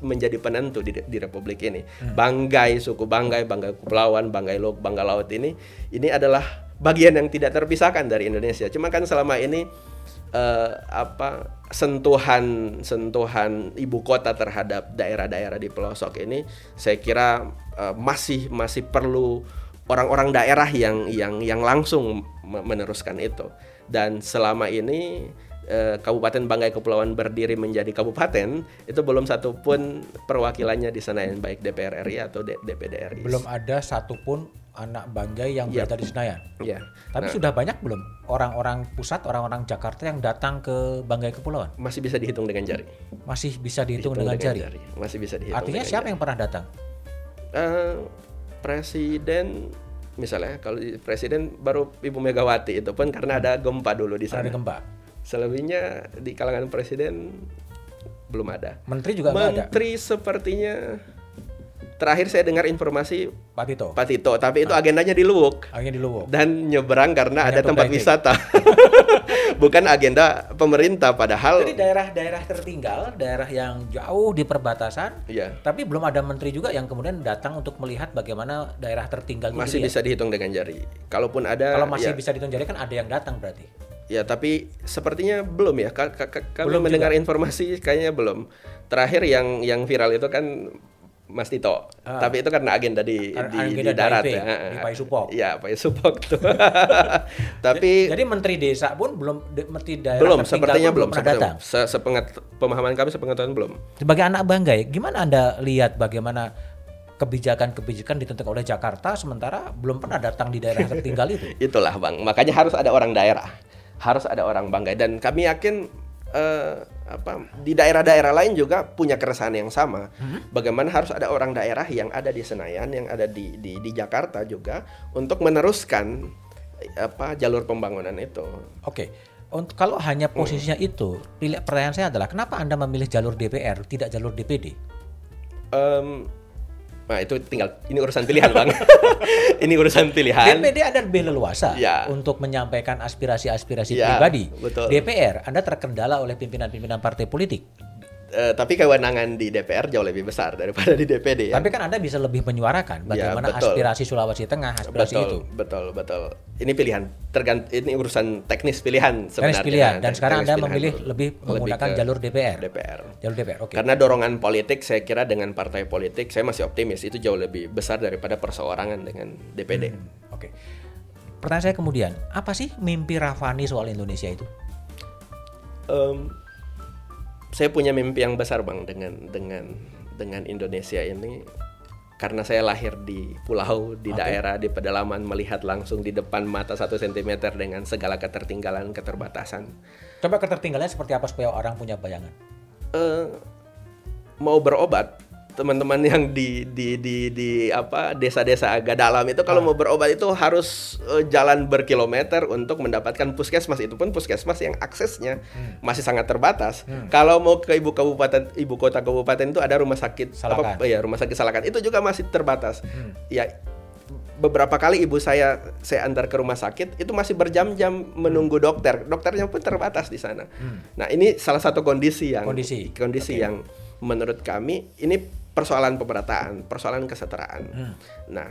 menjadi penentu di, di republik ini. Hmm. Banggai, suku Banggai, Banggai Kepulauan, Banggai Lok, Bangga Laut ini ini adalah bagian yang tidak terpisahkan dari Indonesia. Cuma kan selama ini uh, apa sentuhan sentuhan ibu kota terhadap daerah-daerah di pelosok ini saya kira uh, masih masih perlu orang-orang daerah yang yang yang langsung meneruskan itu. Dan selama ini eh, Kabupaten Banggai Kepulauan berdiri menjadi kabupaten itu belum satu pun perwakilannya di Senayan baik DPR RI atau DPD RI. Belum ada satupun anak Banggai yang yep. berada di Senayan. Ya. Tapi nah, sudah banyak belum orang-orang pusat, orang-orang Jakarta yang datang ke Banggai Kepulauan? Masih bisa dihitung dengan jari. Masih bisa dihitung, dihitung dengan, dengan jari. jari. Masih bisa dihitung. Artinya siapa jari. yang pernah datang? Uh, Presiden misalnya kalau di- presiden baru Ibu Megawati itu pun karena ada gempa dulu di sana. ada gempa. Selebihnya di kalangan presiden belum ada. Menteri juga nggak ada. Menteri sepertinya terakhir saya dengar informasi Pak Tito. Pak Tito, tapi itu agendanya di Luwuk Akhirnya di Luwuk. dan nyeberang karena Hanya ada tempat hiking. wisata. Bukan agenda pemerintah padahal Jadi daerah-daerah tertinggal, daerah yang jauh di perbatasan, ya tapi belum ada menteri juga yang kemudian datang untuk melihat bagaimana daerah tertinggal masih bisa dihitung dengan jari. Kalaupun ada Kalau masih ya, bisa dihitung jari kan ada yang datang berarti. ya tapi sepertinya belum ya. Ka- ka- ka- Kami Belum mendengar informasi kayaknya belum. Terakhir yang yang viral itu kan Mas Tito. Ah. Tapi itu karena agenda di Ar- di, agenda di darat diving, ya. di Pai Supok. Iya, Pai Supok tuh. tapi Jadi menteri desa pun belum de- menteri daerah belum sepertinya belum pernah datang. Se- sepengat- pemahaman kami sepengetahuan belum. Sebagai anak banggai, gimana Anda lihat bagaimana kebijakan-kebijakan ditentukan oleh Jakarta sementara belum pernah datang di daerah tertinggal itu? Itulah bang, makanya harus ada orang daerah, harus ada orang banggai dan kami yakin eh, apa di daerah-daerah lain juga punya keresahan yang sama. Bagaimana harus ada orang daerah yang ada di Senayan, yang ada di di, di Jakarta juga untuk meneruskan eh, apa jalur pembangunan itu. Oke, untuk kalau hanya posisinya itu, pilih pertanyaan saya adalah kenapa Anda memilih jalur DPR tidak jalur DPD? Em, nah itu tinggal ini urusan pilihan bang, ini urusan pilihan. DPD lebih leluasa Ya. untuk menyampaikan aspirasi-aspirasi Ya, pribadi. betul. DPR Anda terkendala oleh pimpinan-pimpinan partai politik. Eh, tapi kewenangan di DPR jauh lebih besar daripada di DPD ya. Tapi kan Anda bisa lebih menyuarakan bagaimana betul. aspirasi Sulawesi Tengah, aspirasi betul, itu. betul, betul. Ini pilihan, tergant ini urusan teknis pilihan Teknis sebenarnya. pilihan dan Teknis sekarang Anda memilih lebih menggunakan ke jalur DPR. DPR. Jalur DPR, oke. Karena dorongan politik saya kira dengan partai politik saya masih optimis itu jauh lebih besar daripada perseorangan dengan DPD. Hmm, Oke. Pertanyaan saya kemudian, apa sih mimpi Rafani soal Indonesia itu? Em, saya punya mimpi yang besar bang dengan dengan dengan Indonesia ini karena saya lahir di pulau di Oke. daerah di pedalaman melihat langsung di depan mata satu sentimeter dengan segala ketertinggalan keterbatasan Coba ketertinggalannya seperti apa supaya orang punya bayangan? eh, mau berobat teman-teman yang di di di di apa desa-desa agak dalam itu kalau mau berobat itu harus eh, jalan berkilometer untuk mendapatkan puskesmas itu pun puskesmas yang aksesnya masih sangat terbatas. Kalau mau ke ibu kabupaten ibu kota kabupaten itu ada rumah sakit Salakan. apa ya rumah sakit Salakan itu juga masih terbatas. Ya beberapa kali ibu saya saya antar ke rumah sakit itu masih berjam-jam menunggu dokter dokternya pun terbatas di sana nah ini salah satu kondisi yang Kondisi. kondisi Oke. yang menurut kami ini persoalan pemerataan persoalan kesetaraan Hmm. nah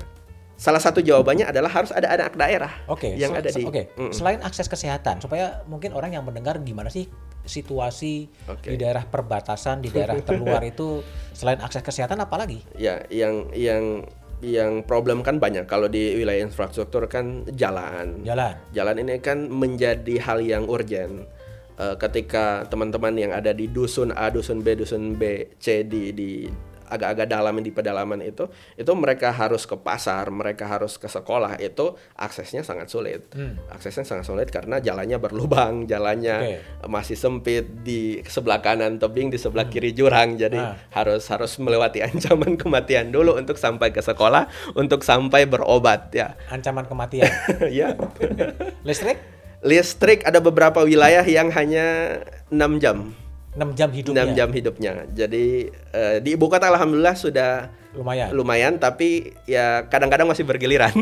salah satu jawabannya adalah harus ada anak daerah Oke, yang sel- ada di Oke, Mm-mm. selain akses kesehatan, supaya mungkin orang yang mendengar gimana sih situasi Oke. di daerah perbatasan, di daerah terluar itu selain akses kesehatan apalagi? ya yang yang yang problem kan banyak kalau di wilayah infrastruktur kan jalan Jalan. jalan ini kan menjadi hal yang urgent Eh, ketika teman-teman yang ada di dusun A, dusun B, dusun B, C di di agak-agak dalam di pedalaman itu, itu mereka harus ke pasar, mereka harus ke sekolah itu aksesnya sangat sulit. Hmm. Aksesnya sangat sulit karena jalannya berlubang, jalannya masih sempit di sebelah kanan tebing, di sebelah kiri jurang. Jadi Ah. harus harus melewati ancaman kematian dulu untuk sampai ke sekolah, untuk sampai berobat ya. Ancaman kematian. ya. Listrik Listrik ada beberapa wilayah yang hanya 6 jam. 6 jam hidupnya. 6 jam hidupnya. Jadi eh, di ibu kota alhamdulillah sudah Lumayan. lumayan tapi ya kadang-kadang masih bergiliran.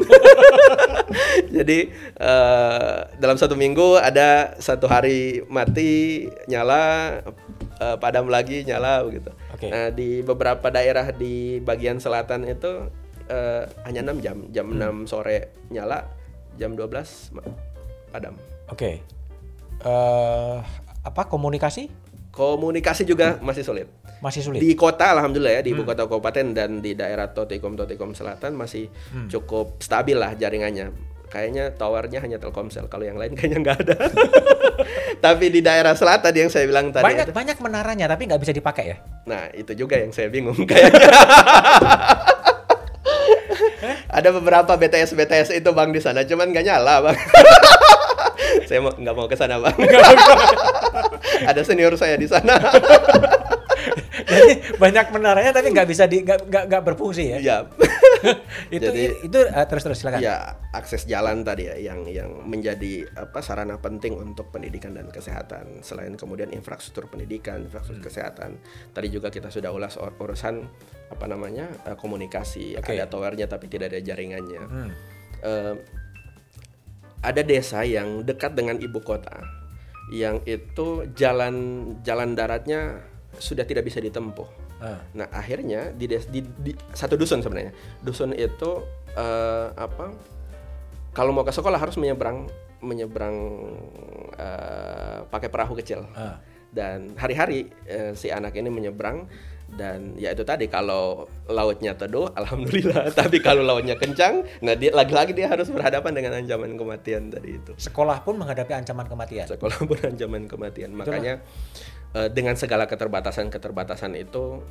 Jadi eh, dalam satu minggu ada satu hari mati nyala eh, padam lagi nyala begitu. Oke. Nah di beberapa daerah di bagian selatan itu eh, hanya 6 jam, jam Hmm. 6 sore nyala, jam 12 ma- padam. Oke. Eh, apa komunikasi Komunikasi juga masih sulit. masih sulit? Di kota alhamdulillah ya di ibu kota kabupaten dan di daerah Totikom Totikom Selatan masih cukup stabil lah jaringannya. Kayaknya towernya hanya Telkomsel, kalau yang lain kayaknya nggak ada. Tapi di daerah selatan yang saya bilang tadi, banyak banyak menaranya tapi nggak bisa dipakai ya. nah itu juga yang saya bingung kayaknya. ada beberapa BTS BTS itu bang di sana, cuman nggak nyala bang. saya mau nggak mau ke sana bang. ada senior saya di sana. Jadi banyak menaranya tapi nggak bisa di nggak berfungsi ya. Ya, itu Jadi- itu uh, terus terus silakan. ya akses jalan tadi ya yang yang menjadi apa sarana penting untuk pendidikan dan kesehatan. Selain kemudian infrastruktur pendidikan, infrastruktur Hmm. kesehatan. Tadi juga kita sudah ulas ur- urusan apa namanya eh, komunikasi. Oke. Ada towernya tapi tidak ada jaringannya. Hmm. Ada desa yang dekat dengan ibu kota yang itu jalan jalan daratnya sudah tidak bisa ditempuh. Ah. Nah akhirnya di, des- di, di satu dusun sebenarnya dusun itu eh, apa kalau mau ke sekolah harus menyeberang menyeberang eh, pakai perahu kecil Ah. dan hari-hari eh, si anak ini menyeberang dan ya itu tadi kalau lautnya teduh alhamdulillah. Tapi kalau lautnya kencang nah dia lagi-lagi dia harus berhadapan dengan ancaman kematian tadi itu. Sekolah pun menghadapi ancaman kematian. sekolah pun ancaman kematian. Makanya eh, dengan segala keterbatasan-keterbatasan itu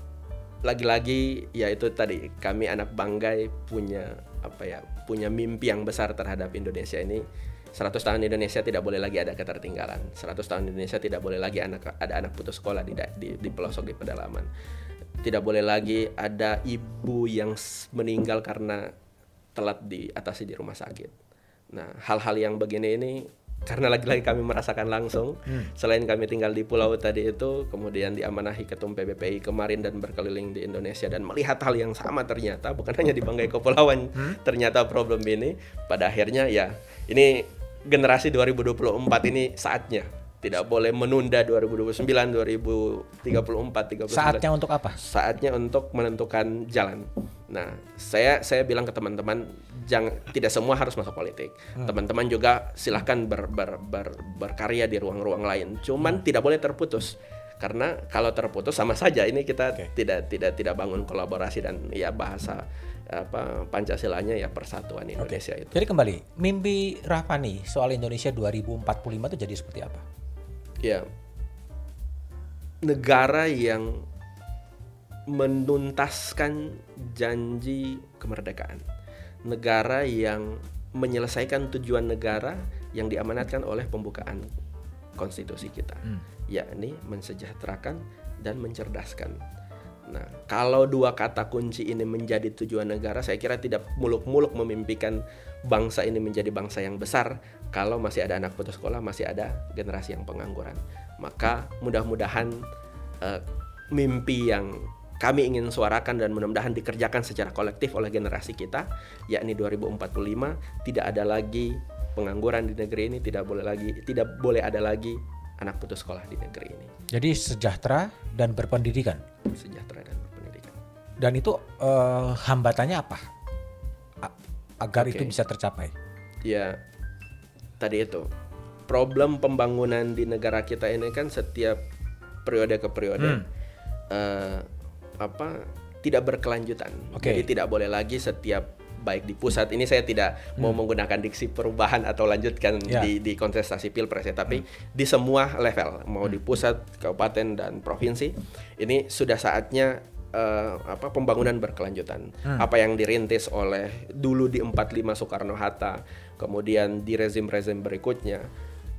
lagi-lagi ya itu tadi kami anak Banggai punya apa ya punya mimpi yang besar terhadap Indonesia ini. 100 tahun Indonesia tidak boleh lagi ada ketertinggalan. 100 tahun Indonesia tidak boleh lagi anak ada anak putus sekolah di di, di pelosok di pedalaman tidak boleh lagi ada ibu yang meninggal karena telat diatasi di rumah sakit. Nah hal-hal yang begini ini karena lagi-lagi kami merasakan langsung selain kami tinggal di pulau tadi itu kemudian diamanahi ketum PBPI kemarin dan berkeliling di Indonesia dan melihat hal yang sama ternyata bukan hanya di Banggai Kepulauan ternyata problem ini pada akhirnya ya ini generasi 2024 ini saatnya tidak boleh menunda 2029 2034 39 Saatnya untuk apa? saatnya untuk menentukan jalan. Nah, saya saya bilang ke teman-teman jangan tidak semua harus masuk politik. Teman-teman juga silahkan ber, ber, ber- berkarya di ruang-ruang lain. Cuman tidak boleh terputus. Karena kalau terputus sama saja ini kita Oke. tidak tidak tidak bangun kolaborasi dan ya bahasa apa Pancasilanya ya persatuan Indonesia itu. Jadi kembali, mimpi Rafani soal Indonesia 2045 itu jadi seperti apa? Ya. Negara yang menuntaskan janji kemerdekaan. Negara yang menyelesaikan tujuan negara yang diamanatkan oleh pembukaan konstitusi kita. Yakni mensejahterakan dan mencerdaskan. Nah kalau dua kata kunci ini menjadi tujuan negara saya kira tidak muluk-muluk memimpikan bangsa ini menjadi bangsa yang besar kalau masih ada anak putus sekolah masih ada generasi yang pengangguran maka mudah-mudahan eh, mimpi yang kami ingin suarakan dan mudah-mudahan dikerjakan secara kolektif oleh generasi kita yakni 2045 tidak ada lagi pengangguran di negeri ini tidak boleh lagi tidak boleh ada lagi anak putus sekolah di negeri ini Jadi sejahtera dan berpendidikan. sejahtera dan berpendidikan Dan itu eh, hambatannya apa? A- agar Oke. itu bisa tercapai. ya tadi itu problem pembangunan di negara kita ini kan setiap periode ke periode eh, apa tidak berkelanjutan. Oke. jadi tidak boleh lagi setiap baik di pusat ini saya tidak mau menggunakan diksi perubahan atau lanjutkan Ya. di di kontestasi pilpres ya tapi di semua level mau di pusat kabupaten dan provinsi ini sudah saatnya eh, apa pembangunan berkelanjutan. Apa yang dirintis oleh dulu di 45 Soekarno Hatta kemudian di rezim-rezim berikutnya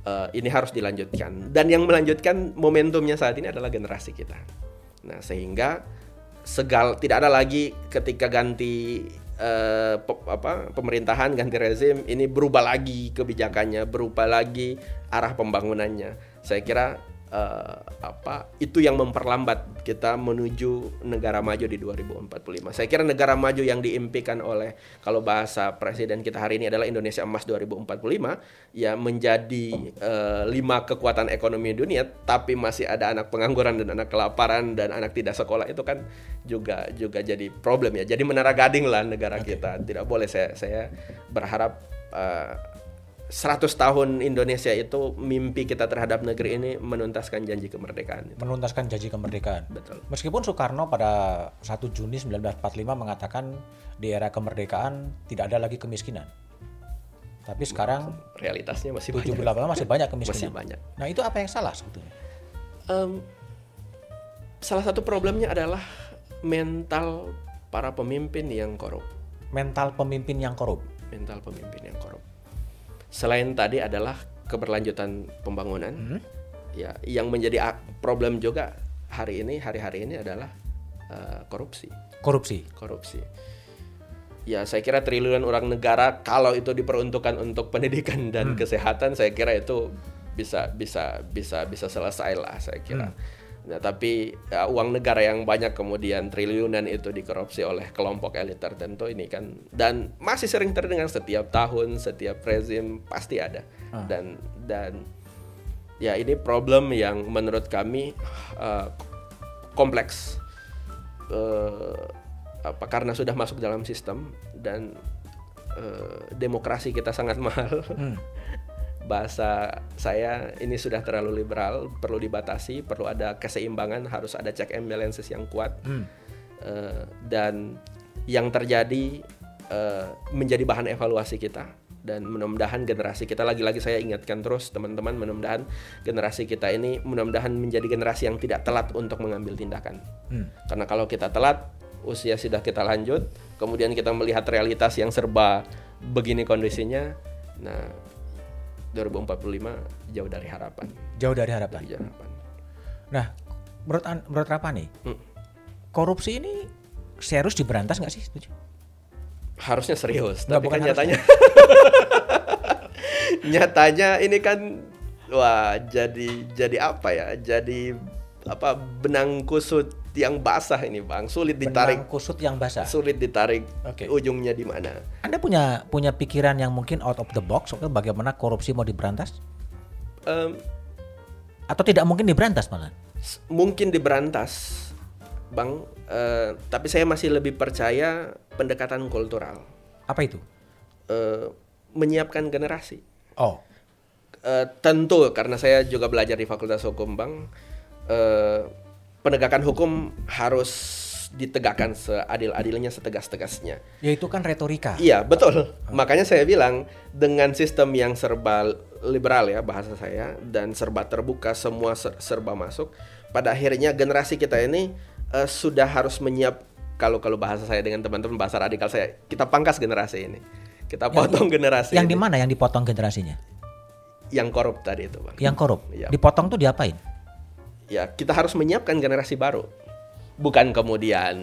eh, ini harus dilanjutkan. Dan yang melanjutkan momentumnya saat ini adalah generasi kita. Nah sehingga segal tidak ada lagi ketika ganti eh, pe- apa pemerintahan ganti rezim ini berubah lagi kebijakannya berubah lagi arah pembangunannya. Saya kira eh, apa itu yang memperlambat kita menuju negara maju di 2045 saya kira negara maju yang diimpikan oleh kalau bahasa presiden kita hari ini adalah Indonesia emas 2045 ya menjadi eh, lima kekuatan ekonomi dunia tapi masih ada anak pengangguran dan anak kelaparan dan anak tidak sekolah itu kan juga juga jadi problem ya. Jadi menara gading lah negara kita. Tidak boleh saya saya berharap eh, 100 tahun Indonesia itu mimpi kita terhadap negeri ini menuntaskan janji kemerdekaan Menuntaskan janji kemerdekaan. betul Meskipun Soekarno pada 1 Juni 1945 mengatakan di era kemerdekaan tidak ada lagi kemiskinan. Tapi sekarang realitasnya masih 78 banyak masih banyak masih kemiskinan. banyak Nah, itu apa yang salah sebetulnya? Em, salah satu problemnya adalah mental para pemimpin yang korup Mental pemimpin yang korup. mental pemimpin yang korup. Selain tadi adalah keberlanjutan pembangunan, ya yang menjadi problem juga hari ini hari-hari ini adalah uh, korupsi. Korupsi. Korupsi. Ya, saya kira triliunan orang negara kalau itu diperuntukkan untuk pendidikan dan hmm. kesehatan, saya kira itu bisa bisa bisa bisa selesai lah saya kira. Hmm. Nah, tapi ya, uang negara yang banyak kemudian triliunan itu dikorupsi oleh kelompok elit tertentu ini kan dan masih sering terdengar setiap tahun, setiap rezim pasti ada. Hmm. Dan dan ya ini problem yang menurut kami uh, kompleks uh, apa karena sudah masuk dalam sistem dan uh, demokrasi kita sangat mahal hmm. Bahasa saya ini sudah terlalu liberal perlu dibatasi perlu ada keseimbangan harus ada check and balances yang kuat hmm. uh, dan yang terjadi uh, menjadi bahan evaluasi kita dan mudah-mudahan generasi kita lagi-lagi saya ingatkan terus teman-teman mudah-mudahan generasi kita ini mudah-mudahan menjadi generasi yang tidak telat untuk mengambil tindakan hmm. karena kalau kita telat usia sudah kita lanjut kemudian kita melihat realitas yang serba begini kondisinya nah 2045 jauh dari harapan. Jauh dari harapan, jauh harapan. nah menurut menurut apa nih hmm. korupsi ini serius diberantas nggak sih? Setuju? Harusnya serius Nggak, tapi kan nyatanya nyatanya ini kan wah jadi jadi apa ya? Jadi apa benang kusut yang basah ini bang. Sulit ditarik. benang kusut yang basah. Sulit ditarik okay. ujungnya di mana? Anda punya punya pikiran yang mungkin out of the box soal bagaimana korupsi mau diberantas? Um, atau tidak mungkin diberantas malah? mungkin diberantas bang. Uh, tapi saya masih lebih percaya pendekatan kultural. Apa itu? Uh, menyiapkan generasi. Oh. Uh, tentu karena saya juga belajar di Fakultas Hukum, Bang. Uh, penegakan hukum harus ditegakkan seadil-adilnya, setegas-tegasnya. Ya itu kan retorika. Iya, betul. Makanya saya bilang dengan sistem yang serba liberal ya bahasa saya dan serba terbuka, semua serba masuk, pada akhirnya generasi kita ini uh, sudah harus menyiap kalau kalau bahasa saya dengan teman-teman bahasa radikal saya, kita pangkas generasi ini kita potong yang, generasi. Yang di mana yang dipotong generasinya? Yang korup tadi itu, Bang. Yang korup. Ya. Dipotong tuh diapain? Ya, kita harus menyiapkan generasi baru. Bukan kemudian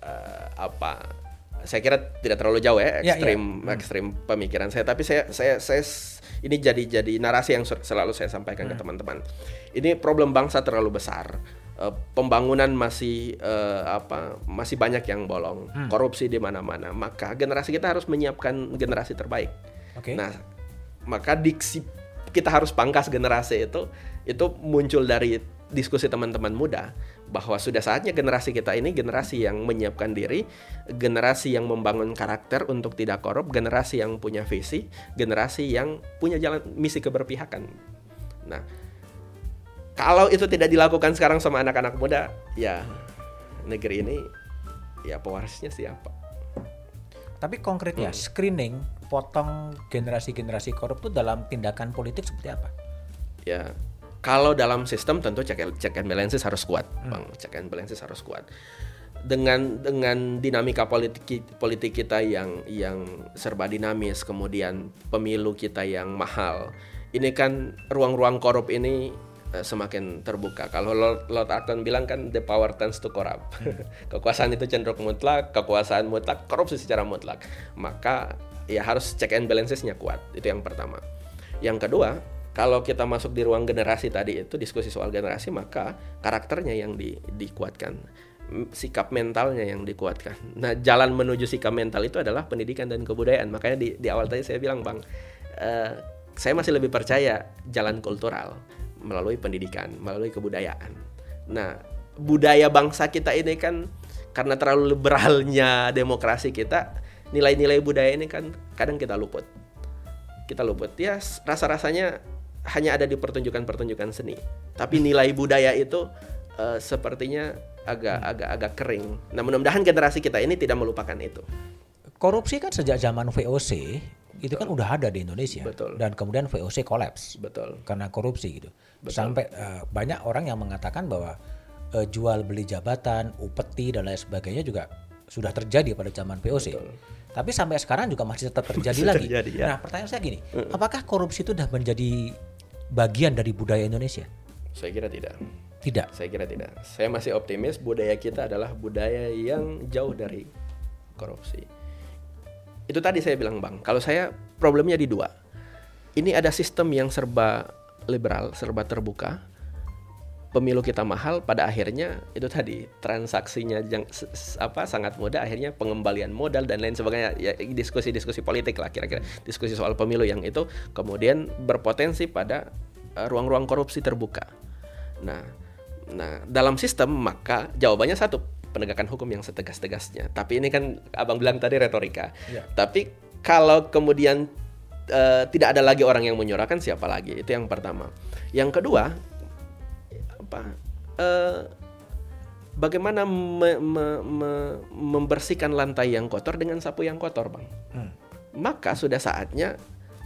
uh, apa saya kira tidak terlalu jauh ya, ekstrim ya, ya. ekstrim pemikiran saya tapi saya saya saya ini jadi jadi narasi yang selalu saya sampaikan hmm. ke teman-teman. Ini problem bangsa terlalu besar uh, pembangunan masih uh, apa masih banyak yang bolong, hmm. korupsi di mana-mana. Maka generasi kita harus menyiapkan generasi terbaik. Okay. Nah, maka diksi kita harus pangkas generasi itu itu muncul dari diskusi teman-teman muda bahwa sudah saatnya generasi kita ini generasi yang menyiapkan diri, generasi yang membangun karakter untuk tidak korup, generasi yang punya visi, generasi yang punya jalan misi keberpihakan. Nah, kalau itu tidak dilakukan sekarang sama anak-anak muda, ya negeri ini ya pewarisnya siapa? Tapi konkretnya hmm. screening potong generasi-generasi korup itu dalam tindakan politik seperti apa? Ya, kalau dalam sistem tentu check and, check and balances harus kuat, hmm. bang. Check and balances harus kuat. Dengan dengan dinamika politik politik kita yang yang serba dinamis, kemudian pemilu kita yang mahal, ini kan ruang-ruang korup ini Eh, semakin terbuka. Kalau Lord, Lord Acton bilang kan the power tends to corrupt. kekuasaan itu cenderung mutlak, kekuasaan mutlak, korupsi secara mutlak. Maka ya harus check and balancesnya kuat. Itu yang pertama. Yang kedua, kalau kita masuk di ruang generasi tadi itu diskusi soal generasi, maka karakternya yang di, dikuatkan sikap mentalnya yang dikuatkan. Nah, jalan menuju sikap mental itu adalah pendidikan dan kebudayaan. Makanya di, di awal tadi saya bilang, Bang, uh, saya masih lebih percaya jalan kultural melalui pendidikan, melalui kebudayaan. Nah, budaya bangsa kita ini kan karena terlalu liberalnya demokrasi kita, nilai-nilai budaya ini kan kadang kita luput. Kita luput. Ya, rasa-rasanya hanya ada di pertunjukan-pertunjukan seni. Tapi nilai budaya itu uh, sepertinya agak agak agak kering. Nah, mudah-mudahan generasi kita ini tidak melupakan itu. Korupsi kan sejak zaman VOC itu kan udah ada di Indonesia Betul. dan kemudian VOC kolaps Betul. karena korupsi gitu Betul. sampai uh, banyak orang yang mengatakan bahwa uh, jual beli jabatan upeti dan lain sebagainya juga sudah terjadi pada zaman VOC Betul. tapi sampai sekarang juga masih tetap terjadi lagi terjadi, ya. nah pertanyaan saya gini apakah korupsi itu sudah menjadi bagian dari budaya Indonesia saya kira tidak Tidak. Saya kira tidak. Saya masih optimis budaya kita adalah budaya yang jauh dari korupsi. Itu tadi saya bilang bang. Kalau saya problemnya di dua. Ini ada sistem yang serba liberal, serba terbuka. Pemilu kita mahal, pada akhirnya itu tadi transaksinya yang apa sangat mudah. Akhirnya pengembalian modal dan lain sebagainya. Ya diskusi-diskusi politik lah kira-kira. Diskusi soal pemilu yang itu kemudian berpotensi pada eh, ruang-ruang korupsi terbuka. Nah, nah dalam sistem maka jawabannya satu penegakan hukum yang setegas-tegasnya. Tapi ini kan abang bilang tadi retorika. Ya. Tapi kalau kemudian eh, tidak ada lagi orang yang menyuarakan siapa lagi? Itu yang pertama. Yang kedua apa? eh, bagaimana me- me- me- membersihkan lantai yang kotor dengan sapu yang kotor, bang? Hmm. maka sudah saatnya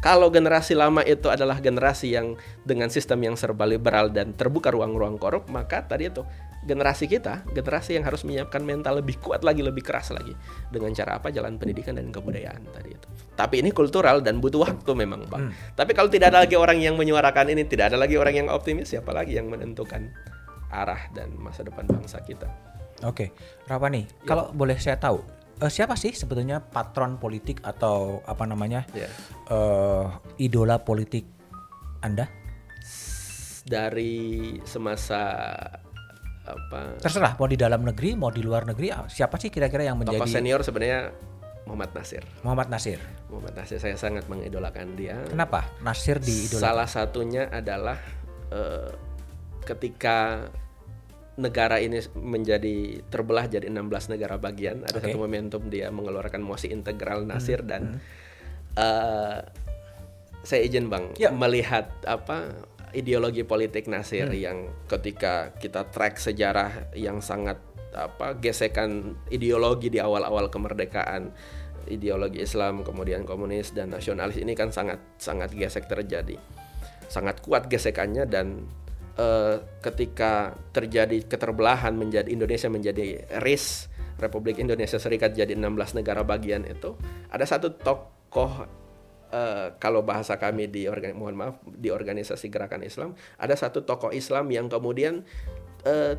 kalau generasi lama itu adalah generasi yang dengan sistem yang serba liberal dan terbuka ruang-ruang korup, maka tadi itu generasi kita, generasi yang harus menyiapkan mental lebih kuat lagi, lebih keras lagi dengan cara apa? Jalan pendidikan dan kebudayaan tadi itu. Tapi ini kultural dan butuh waktu memang, Bang. Tapi kalau tidak ada lagi orang yang menyuarakan ini, tidak ada lagi orang yang optimis, siapa lagi yang menentukan arah dan masa depan bangsa kita? Oke, Rawani, kalau boleh saya tahu, eh, siapa sih sebetulnya patron politik atau apa namanya Ya. eh, idola politik Anda? Dari semasa apa Terserah, mau di dalam negeri, mau di luar negeri, ah, siapa sih kira-kira yang tokoh menjadi senior sebenarnya Muhammad Nasir. Muhammad Nasir? Muhammad Nasir saya sangat mengidolakan dia. Kenapa Nasir di? Salah satunya adalah eh, ketika negara ini menjadi terbelah jadi 16 negara bagian, ada Oke. satu momentum dia mengeluarkan mosi integral Nasir Hmm, dan eh, saya izin Bang Ya. melihat apa ideologi politik Nasir Hmm. yang ketika kita track sejarah yang sangat apa gesekan ideologi di awal-awal kemerdekaan ideologi Islam kemudian komunis dan nasionalis ini kan sangat sangat gesek terjadi sangat kuat gesekannya dan eh, ketika terjadi keterbelahan menjadi Indonesia menjadi RIS Republik Indonesia Serikat jadi 16 negara bagian itu ada satu tokoh eh, kalau bahasa kami di organ mohon maaf di organisasi gerakan Islam ada satu tokoh Islam yang kemudian eh,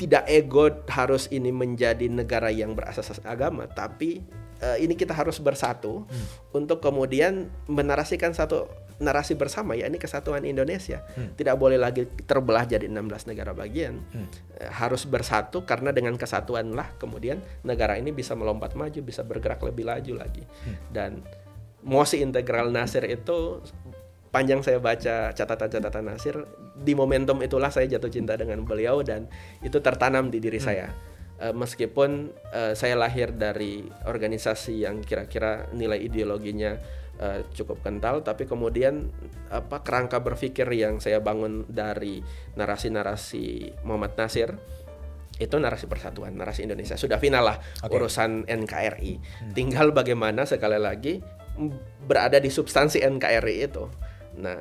tidak ego harus ini menjadi negara yang berasas agama tapi eh, ini kita harus bersatu untuk kemudian menarasikan satu narasi bersama ya ini kesatuan Indonesia. Tidak boleh lagi terbelah jadi 16 negara bagian. Eh, harus bersatu karena dengan kesatuan lah kemudian negara ini bisa melompat maju bisa bergerak lebih laju lagi. Dan mosi integral Nasir itu panjang saya baca catatan-catatan Nasir di momentum itulah saya jatuh cinta dengan beliau dan itu tertanam di diri saya Eh, meskipun eh, saya lahir dari organisasi yang kira-kira nilai ideologinya eh, cukup kental tapi kemudian apa kerangka berpikir yang saya bangun dari narasi-narasi Muhammad Nasir itu narasi persatuan, narasi Indonesia. Sudah final lah Oke. urusan NKRI. Tinggal bagaimana sekali lagi berada di substansi NKRI itu. Nah,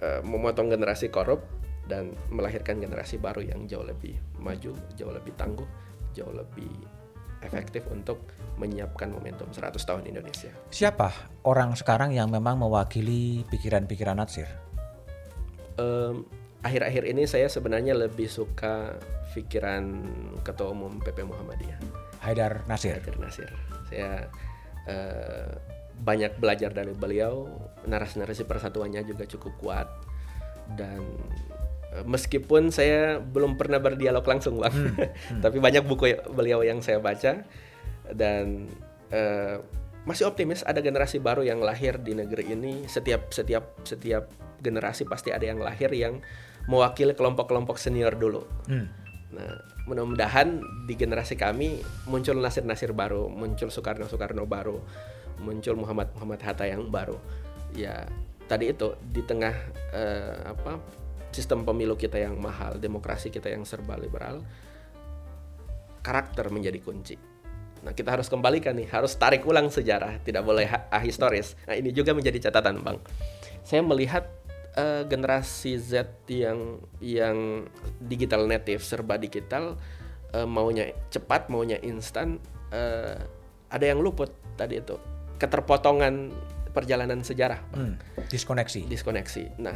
eh, memotong generasi korup dan melahirkan generasi baru yang jauh lebih maju, jauh lebih tangguh, jauh lebih efektif untuk menyiapkan momentum 100 tahun Indonesia. Siapa orang sekarang yang memang mewakili pikiran-pikiran Nasir? Em, akhir-akhir ini saya sebenarnya lebih suka pikiran Ketua Umum PP Muhammadiyah. Haidar Nasir. Hadir Nasir. Saya eh, banyak belajar dari beliau, narasi-narasi persatuannya juga cukup kuat dan eh, meskipun saya belum pernah berdialog langsung bang, tapi banyak buku beliau yang saya baca dan eh, masih optimis ada generasi baru yang lahir di negeri ini. Setiap setiap setiap generasi pasti ada yang lahir yang mewakili kelompok-kelompok senior dulu. Hmm. Nah, mudah-mudahan di generasi kami muncul nasir-nasir baru, muncul Soekarno-Soekarno baru, muncul Muhammad-Muhammad Hatta yang baru. Ya, tadi itu di tengah eh, apa sistem pemilu kita yang mahal, demokrasi kita yang serba liberal, karakter menjadi kunci. Nah, kita harus kembalikan nih, harus tarik ulang sejarah, tidak boleh ahistoris. Nah, ini juga menjadi catatan, Bang. Saya melihat eh, generasi Z yang yang digital native, serba digital, eh, maunya cepat, maunya instan, eh, ada yang luput tadi itu. Keterpotongan perjalanan sejarah, Hmm. Diskoneksi. diskoneksi. Nah,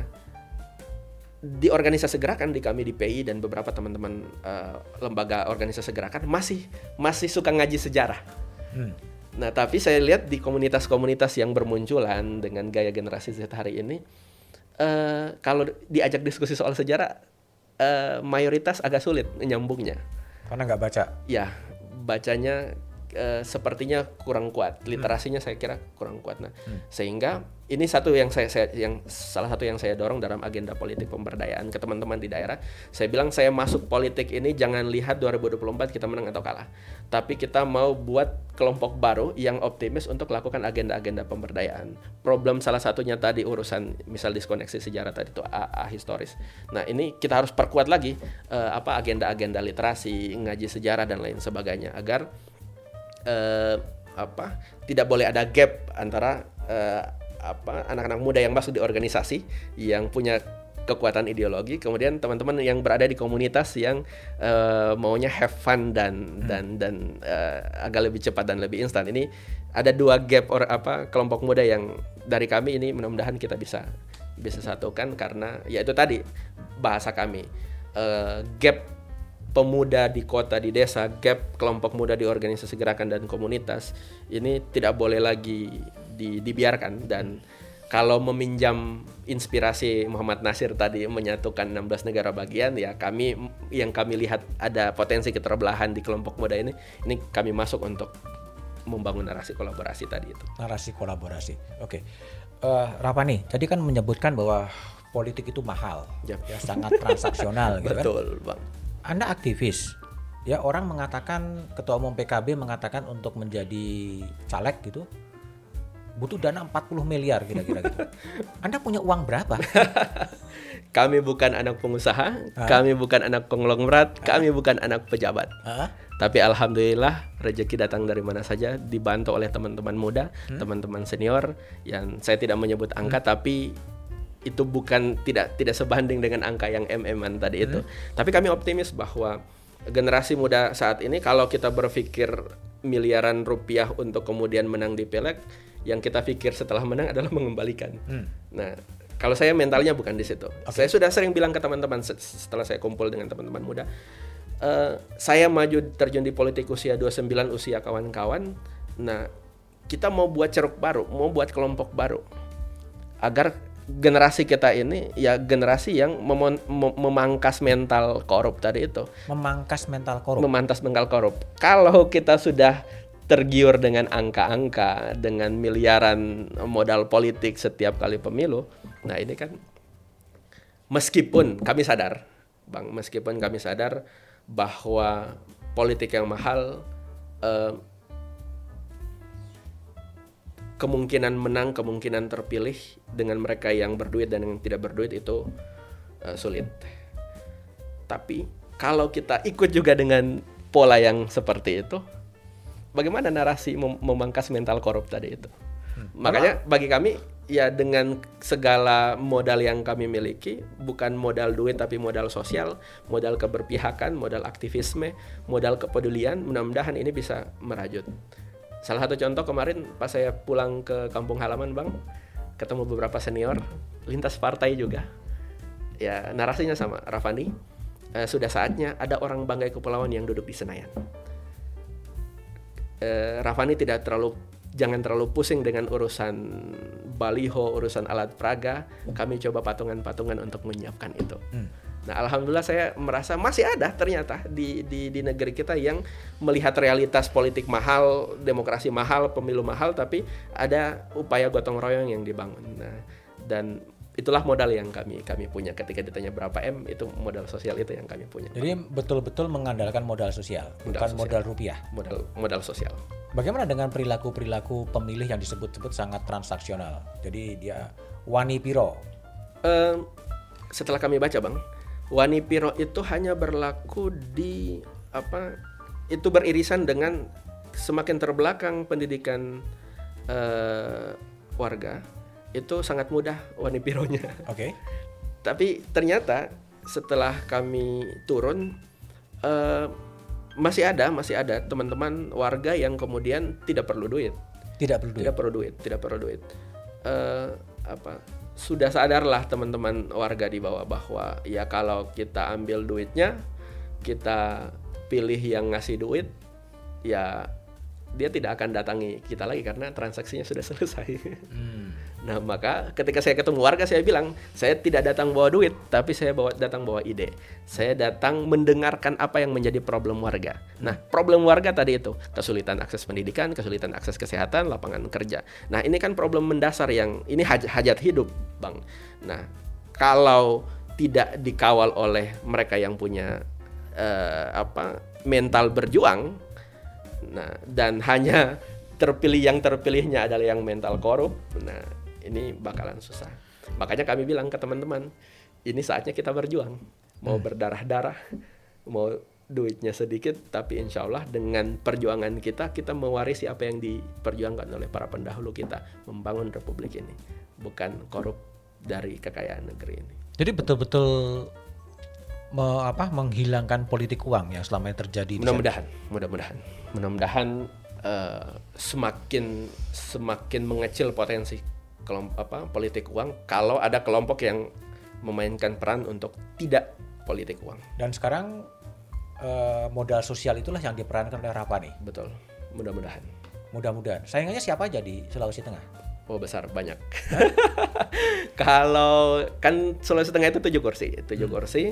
di organisasi gerakan di kami di PI dan beberapa teman-teman uh, lembaga organisasi gerakan masih masih suka ngaji sejarah. Hmm. Nah, tapi saya lihat di komunitas-komunitas yang bermunculan dengan gaya generasi Z hari ini, uh, kalau diajak diskusi soal sejarah, uh, mayoritas agak sulit nyambungnya. Karena nggak baca. Ya, bacanya uh, sepertinya kurang kuat. Literasinya hmm. saya kira kurang kuat. Nah, hmm. sehingga ini satu yang saya, saya yang salah satu yang saya dorong dalam agenda politik pemberdayaan ke teman-teman di daerah. Saya bilang saya masuk politik ini jangan lihat 2024 kita menang atau kalah. Tapi kita mau buat kelompok baru yang optimis untuk lakukan agenda-agenda pemberdayaan. Problem salah satunya tadi urusan misal diskoneksi sejarah tadi itu A, A historis. Nah, ini kita harus perkuat lagi uh, apa agenda-agenda literasi, ngaji sejarah dan lain sebagainya agar uh, apa tidak boleh ada gap antara uh, apa anak-anak muda yang masuk di organisasi yang punya kekuatan ideologi kemudian teman-teman yang berada di komunitas yang uh, maunya have fun dan hmm. dan dan uh, agak lebih cepat dan lebih instan ini ada dua gap or apa kelompok muda yang dari kami ini mudah-mudahan kita bisa bisa satukan karena ya itu tadi bahasa kami uh, gap pemuda di kota di desa gap kelompok muda di organisasi gerakan dan komunitas ini tidak boleh lagi di, dibiarkan dan kalau meminjam inspirasi Muhammad Nasir tadi menyatukan 16 negara bagian ya kami yang kami lihat ada potensi keterbelahan di kelompok muda ini ini kami masuk untuk membangun narasi kolaborasi tadi itu. Narasi kolaborasi. Oke. Okay. Uh, eh, Rapani, tadi kan menyebutkan bahwa politik itu mahal, yep. ya sangat transaksional gitu kan. Betul, Bang. Anda aktivis. Ya orang mengatakan ketua umum PKB mengatakan untuk menjadi caleg gitu butuh dana 40 miliar kira-kira gitu. Anda punya uang berapa? kami bukan anak pengusaha, ha? kami bukan anak konglomerat, ha? kami bukan anak pejabat. Ha? Tapi alhamdulillah rezeki datang dari mana saja dibantu oleh teman-teman muda, hmm? teman-teman senior yang saya tidak menyebut angka hmm? tapi itu bukan tidak tidak sebanding dengan angka yang mm tadi itu. Hmm? Tapi kami optimis bahwa generasi muda saat ini kalau kita berpikir miliaran rupiah untuk kemudian menang di pileg yang kita pikir setelah menang adalah mengembalikan. Hmm. Nah, kalau saya mentalnya bukan di situ. Okay. Saya sudah sering bilang ke teman-teman setelah saya kumpul dengan teman-teman muda, uh, saya maju terjun di politik usia 29 usia kawan-kawan. Nah, kita mau buat ceruk baru, mau buat kelompok baru agar generasi kita ini ya generasi yang mem mem memangkas mental korup tadi itu. Memangkas mental korup. Memangkas mental korup. Kalau kita sudah tergiur dengan angka-angka, dengan miliaran modal politik setiap kali pemilu. Nah ini kan meskipun kami sadar, bang, meskipun kami sadar bahwa politik yang mahal eh, kemungkinan menang, kemungkinan terpilih dengan mereka yang berduit dan yang tidak berduit itu eh, sulit. Tapi kalau kita ikut juga dengan pola yang seperti itu, bagaimana narasi mem memangkas mental korup tadi itu. Hmm. Makanya bagi kami ya dengan segala modal yang kami miliki bukan modal duit tapi modal sosial, modal keberpihakan, modal aktivisme, modal kepedulian, mudah-mudahan ini bisa merajut. Salah satu contoh kemarin pas saya pulang ke kampung halaman, Bang, ketemu beberapa senior lintas partai juga. Ya, narasinya sama, Rafani. Eh, sudah saatnya ada orang Banggai Kepulauan yang duduk di Senayan eh, Rafani tidak terlalu jangan terlalu pusing dengan urusan baliho, urusan alat praga. Kami coba patungan-patungan untuk menyiapkan itu. Hmm. Nah, alhamdulillah saya merasa masih ada ternyata di, di di negeri kita yang melihat realitas politik mahal, demokrasi mahal, pemilu mahal, tapi ada upaya gotong royong yang dibangun. Nah, dan itulah modal yang kami kami punya ketika ditanya berapa m itu modal sosial itu yang kami punya. Jadi betul-betul mengandalkan modal sosial, modal bukan sosial. modal rupiah. Modal modal sosial. Bagaimana dengan perilaku-perilaku pemilih yang disebut-sebut sangat transaksional? Jadi dia wani piro. Uh, setelah kami baca bang, wani piro itu hanya berlaku di apa? Itu beririsan dengan semakin terbelakang pendidikan uh, warga itu sangat mudah wani pironya. Oke. Okay. Tapi ternyata setelah kami turun uh, masih ada masih ada teman-teman warga yang kemudian tidak perlu duit. Tidak perlu duit. Tidak perlu duit. Tidak perlu duit. Uh, apa? Sudah sadarlah teman-teman warga di bawah bahwa ya kalau kita ambil duitnya, kita pilih yang ngasih duit, ya dia tidak akan datangi kita lagi karena transaksinya sudah selesai. Hmm. Nah maka ketika saya ketemu warga saya bilang saya tidak datang bawa duit tapi saya bawa datang bawa ide. Saya datang mendengarkan apa yang menjadi problem warga. Nah problem warga tadi itu kesulitan akses pendidikan, kesulitan akses kesehatan, lapangan kerja. Nah ini kan problem mendasar yang ini haj hajat hidup bang. Nah kalau tidak dikawal oleh mereka yang punya uh, apa mental berjuang Nah, dan hanya terpilih yang terpilihnya adalah yang mental korup. Nah, ini bakalan susah. Makanya kami bilang ke teman-teman, ini saatnya kita berjuang. Mau berdarah-darah, mau duitnya sedikit, tapi insya Allah dengan perjuangan kita, kita mewarisi apa yang diperjuangkan oleh para pendahulu kita, membangun republik ini, bukan korup dari kekayaan negeri ini. Jadi betul-betul me, apa menghilangkan politik uang yang selama ini terjadi. Mudah-mudahan, mudah-mudahan, mudah-mudahan uh, semakin semakin mengecil potensi kelompok apa politik uang kalau ada kelompok yang memainkan peran untuk tidak politik uang. Dan sekarang uh, modal sosial itulah yang diperankan oleh Rapani. Betul, mudah-mudahan. Mudah-mudahan. Sayangnya siapa aja di Sulawesi Tengah? Oh besar banyak. Kalau kan Sulawesi Tengah itu tujuh kursi, tujuh hmm. kursi.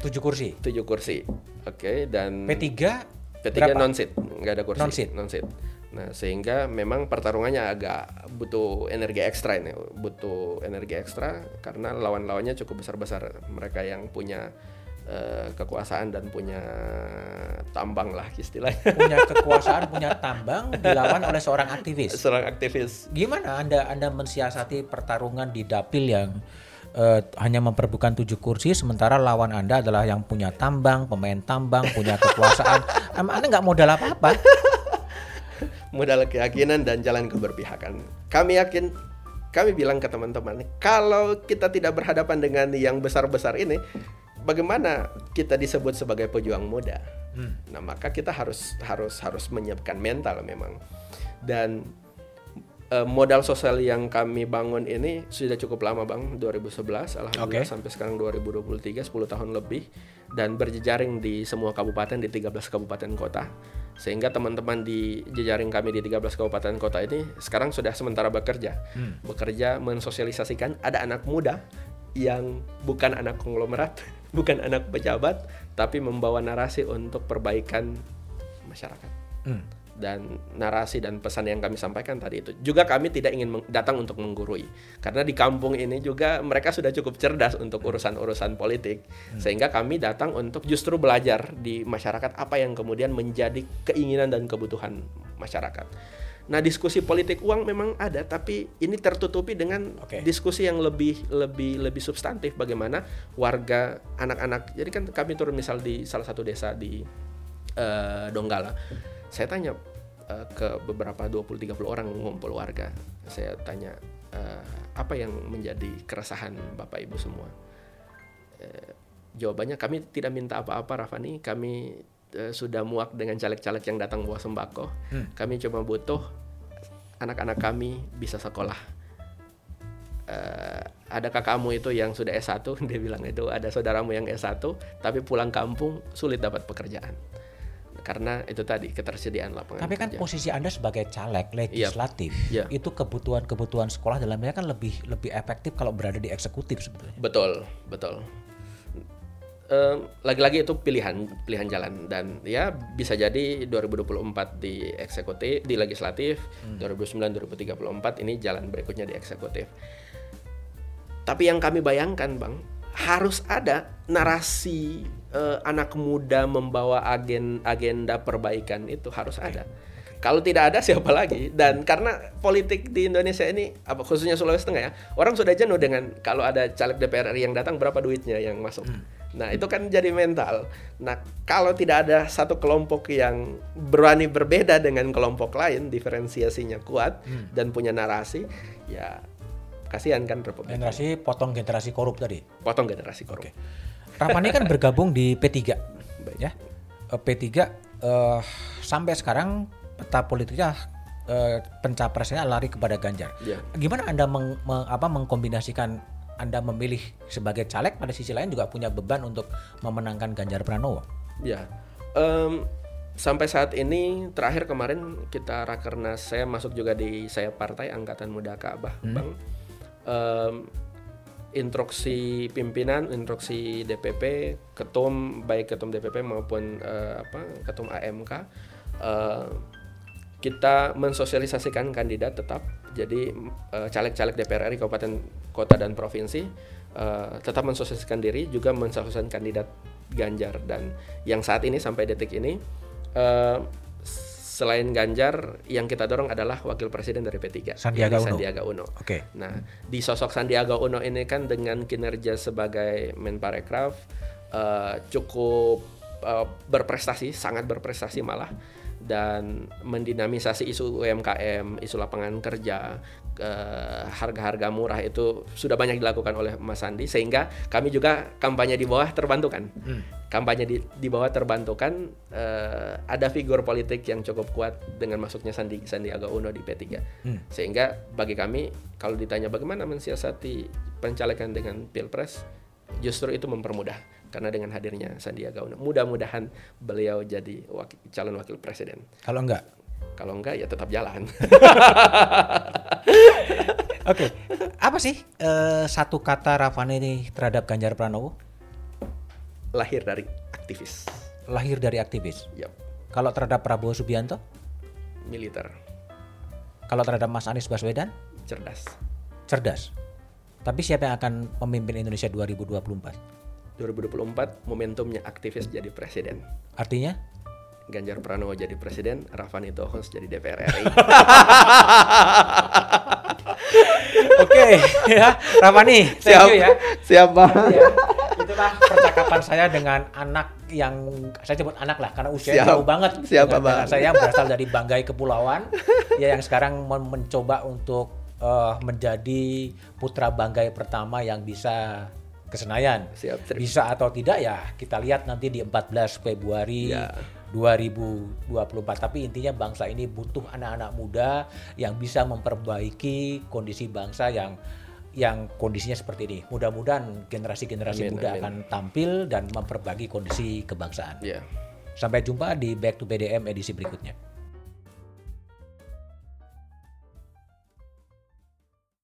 Tujuh kursi. Tujuh kursi. Oke okay, dan. P 3 P 3 non seat, nggak ada kursi. Non seat. Non seat. Nah sehingga memang pertarungannya agak butuh energi ekstra ini, butuh energi ekstra karena lawan-lawannya cukup besar-besar. Mereka yang punya kekuasaan dan punya tambang lah istilahnya. Punya kekuasaan, punya tambang dilawan oleh seorang aktivis. Seorang aktivis. Gimana Anda Anda mensiasati pertarungan di dapil yang uh, hanya memperebutkan tujuh kursi sementara lawan Anda adalah yang punya tambang, pemain tambang, punya kekuasaan. Anda nggak modal apa-apa. modal keyakinan dan jalan keberpihakan. Kami yakin kami bilang ke teman-teman, kalau kita tidak berhadapan dengan yang besar-besar ini, bagaimana kita disebut sebagai pejuang muda. Hmm. Nah, maka kita harus harus harus menyiapkan mental memang. Dan uh, modal sosial yang kami bangun ini sudah cukup lama, Bang, 2011 alhamdulillah okay. sampai sekarang 2023 10 tahun lebih dan berjejaring di semua kabupaten di 13 kabupaten kota. Sehingga teman-teman di jejaring kami di 13 kabupaten kota ini sekarang sudah sementara bekerja. Hmm. Bekerja mensosialisasikan ada anak muda yang bukan anak konglomerat, bukan anak pejabat, tapi membawa narasi untuk perbaikan masyarakat. Hmm. Dan narasi dan pesan yang kami sampaikan tadi itu juga kami tidak ingin datang untuk menggurui karena di kampung ini juga mereka sudah cukup cerdas untuk urusan-urusan politik hmm. sehingga kami datang untuk justru belajar di masyarakat apa yang kemudian menjadi keinginan dan kebutuhan masyarakat. Nah, diskusi politik uang memang ada, tapi ini tertutupi dengan okay. diskusi yang lebih lebih lebih substantif bagaimana warga anak-anak. Jadi kan kami turun misal di salah satu desa di uh, Donggala. Saya tanya uh, ke beberapa 20 30 orang ngumpul warga. Saya tanya uh, apa yang menjadi keresahan Bapak Ibu semua. Uh, jawabannya kami tidak minta apa-apa Rafani, kami sudah muak dengan caleg-caleg yang datang bawa sembako. Hmm. Kami cuma butuh anak-anak kami bisa sekolah. Uh, adakah kamu itu yang sudah S1? Dia bilang itu ada saudaramu yang S1 tapi pulang kampung sulit dapat pekerjaan. Karena itu tadi ketersediaan lapangan Tapi kan kerja. posisi Anda sebagai caleg legislatif, yep. Yep. itu kebutuhan-kebutuhan sekolah dalamnya kan lebih lebih efektif kalau berada di eksekutif sebetulnya. Betul, betul lagi-lagi itu pilihan pilihan jalan dan ya bisa jadi 2024 di eksekutif di legislatif hmm. 2009 2034 ini jalan berikutnya di eksekutif tapi yang kami bayangkan bang harus ada narasi uh, anak muda membawa agen agenda perbaikan itu harus ada kalau tidak ada siapa lagi? Dan karena politik di Indonesia ini, apa khususnya Sulawesi Tengah ya, orang sudah jenuh dengan kalau ada caleg DPR RI yang datang berapa duitnya yang masuk. Hmm. Nah itu kan jadi mental. Nah kalau tidak ada satu kelompok yang berani berbeda dengan kelompok lain, diferensiasinya kuat hmm. dan punya narasi, ya kasihan kan Republik. Generasi potong generasi korup tadi. Potong generasi korup. Okay. Rapani kan bergabung di P3, Baik. ya. P3 uh, sampai sekarang peta politiknya uh, pencapresnya lari kepada Ganjar. Yeah. Gimana Anda meng, meng, apa, mengkombinasikan Anda memilih sebagai caleg pada sisi lain juga punya beban untuk memenangkan Ganjar Pranowo. Ya, em, sampai saat ini terakhir kemarin kita rakernas saya masuk juga di saya partai Angkatan Muda Ka'bah, bang. Em, instruksi pimpinan, instruksi DPP, ketum baik ketum DPP maupun eh, apa ketum AMK, eh, kita mensosialisasikan kandidat tetap. Jadi eh, caleg-caleg DPR RI kabupaten, kota dan provinsi eh, tetap mensosialisasikan diri, juga mensosialisasikan kandidat Ganjar dan yang saat ini sampai detik ini eh, selain Ganjar yang kita dorong adalah wakil presiden dari P3 Sandiaga Uno. Sandiaga Uno. Oke. Nah, di sosok Sandiaga Uno ini kan dengan kinerja sebagai Menparekraf cukup berprestasi, sangat berprestasi malah dan mendinamisasi isu UMKM, isu lapangan kerja, eh, harga-harga murah itu sudah banyak dilakukan oleh Mas Sandi sehingga kami juga kampanye di bawah terbantukan. Kampanye di, di bawah terbantukan eh, ada figur politik yang cukup kuat dengan masuknya Sandi Sandiaga Uno di P3. Sehingga bagi kami kalau ditanya bagaimana mensiasati pencalekan dengan Pilpres justru itu mempermudah karena dengan hadirnya Sandiaga Uno mudah-mudahan beliau jadi wakil, calon wakil presiden. Kalau enggak, Kalau enggak ya tetap jalan. oke. Apa sih eh, satu kata Rafani ini terhadap Ganjar Pranowo? Lahir dari aktivis. Lahir dari aktivis. Yap, Kalau terhadap Prabowo Subianto? militer, Kalau terhadap Mas Anies Baswedan? cerdas. Cerdas. Tapi siapa yang akan memimpin Indonesia 2024? 2024 momentumnya aktivis jadi presiden. Artinya? Ganjar Pranowo jadi presiden, Rafani Tohos jadi DPR RI. Oke, ya. Rafani, thank you ya. Siapa? Ya, itulah percakapan saya dengan anak yang saya sebut anak lah karena usianya Siap. jauh banget. Siap, Bang. saya berasal dari Banggai Kepulauan, ya yang sekarang men- mencoba untuk eh, menjadi putra Banggai pertama yang bisa ke Senayan. Siap, Bisa atau tidak ya kita lihat nanti di 14 Februari Ya. 2024. Tapi intinya bangsa ini butuh anak-anak muda yang bisa memperbaiki kondisi bangsa yang yang kondisinya seperti ini. Mudah-mudahan generasi-generasi muda amin. akan tampil dan memperbaiki kondisi kebangsaan. Ya. Sampai jumpa di Back to BDM edisi berikutnya.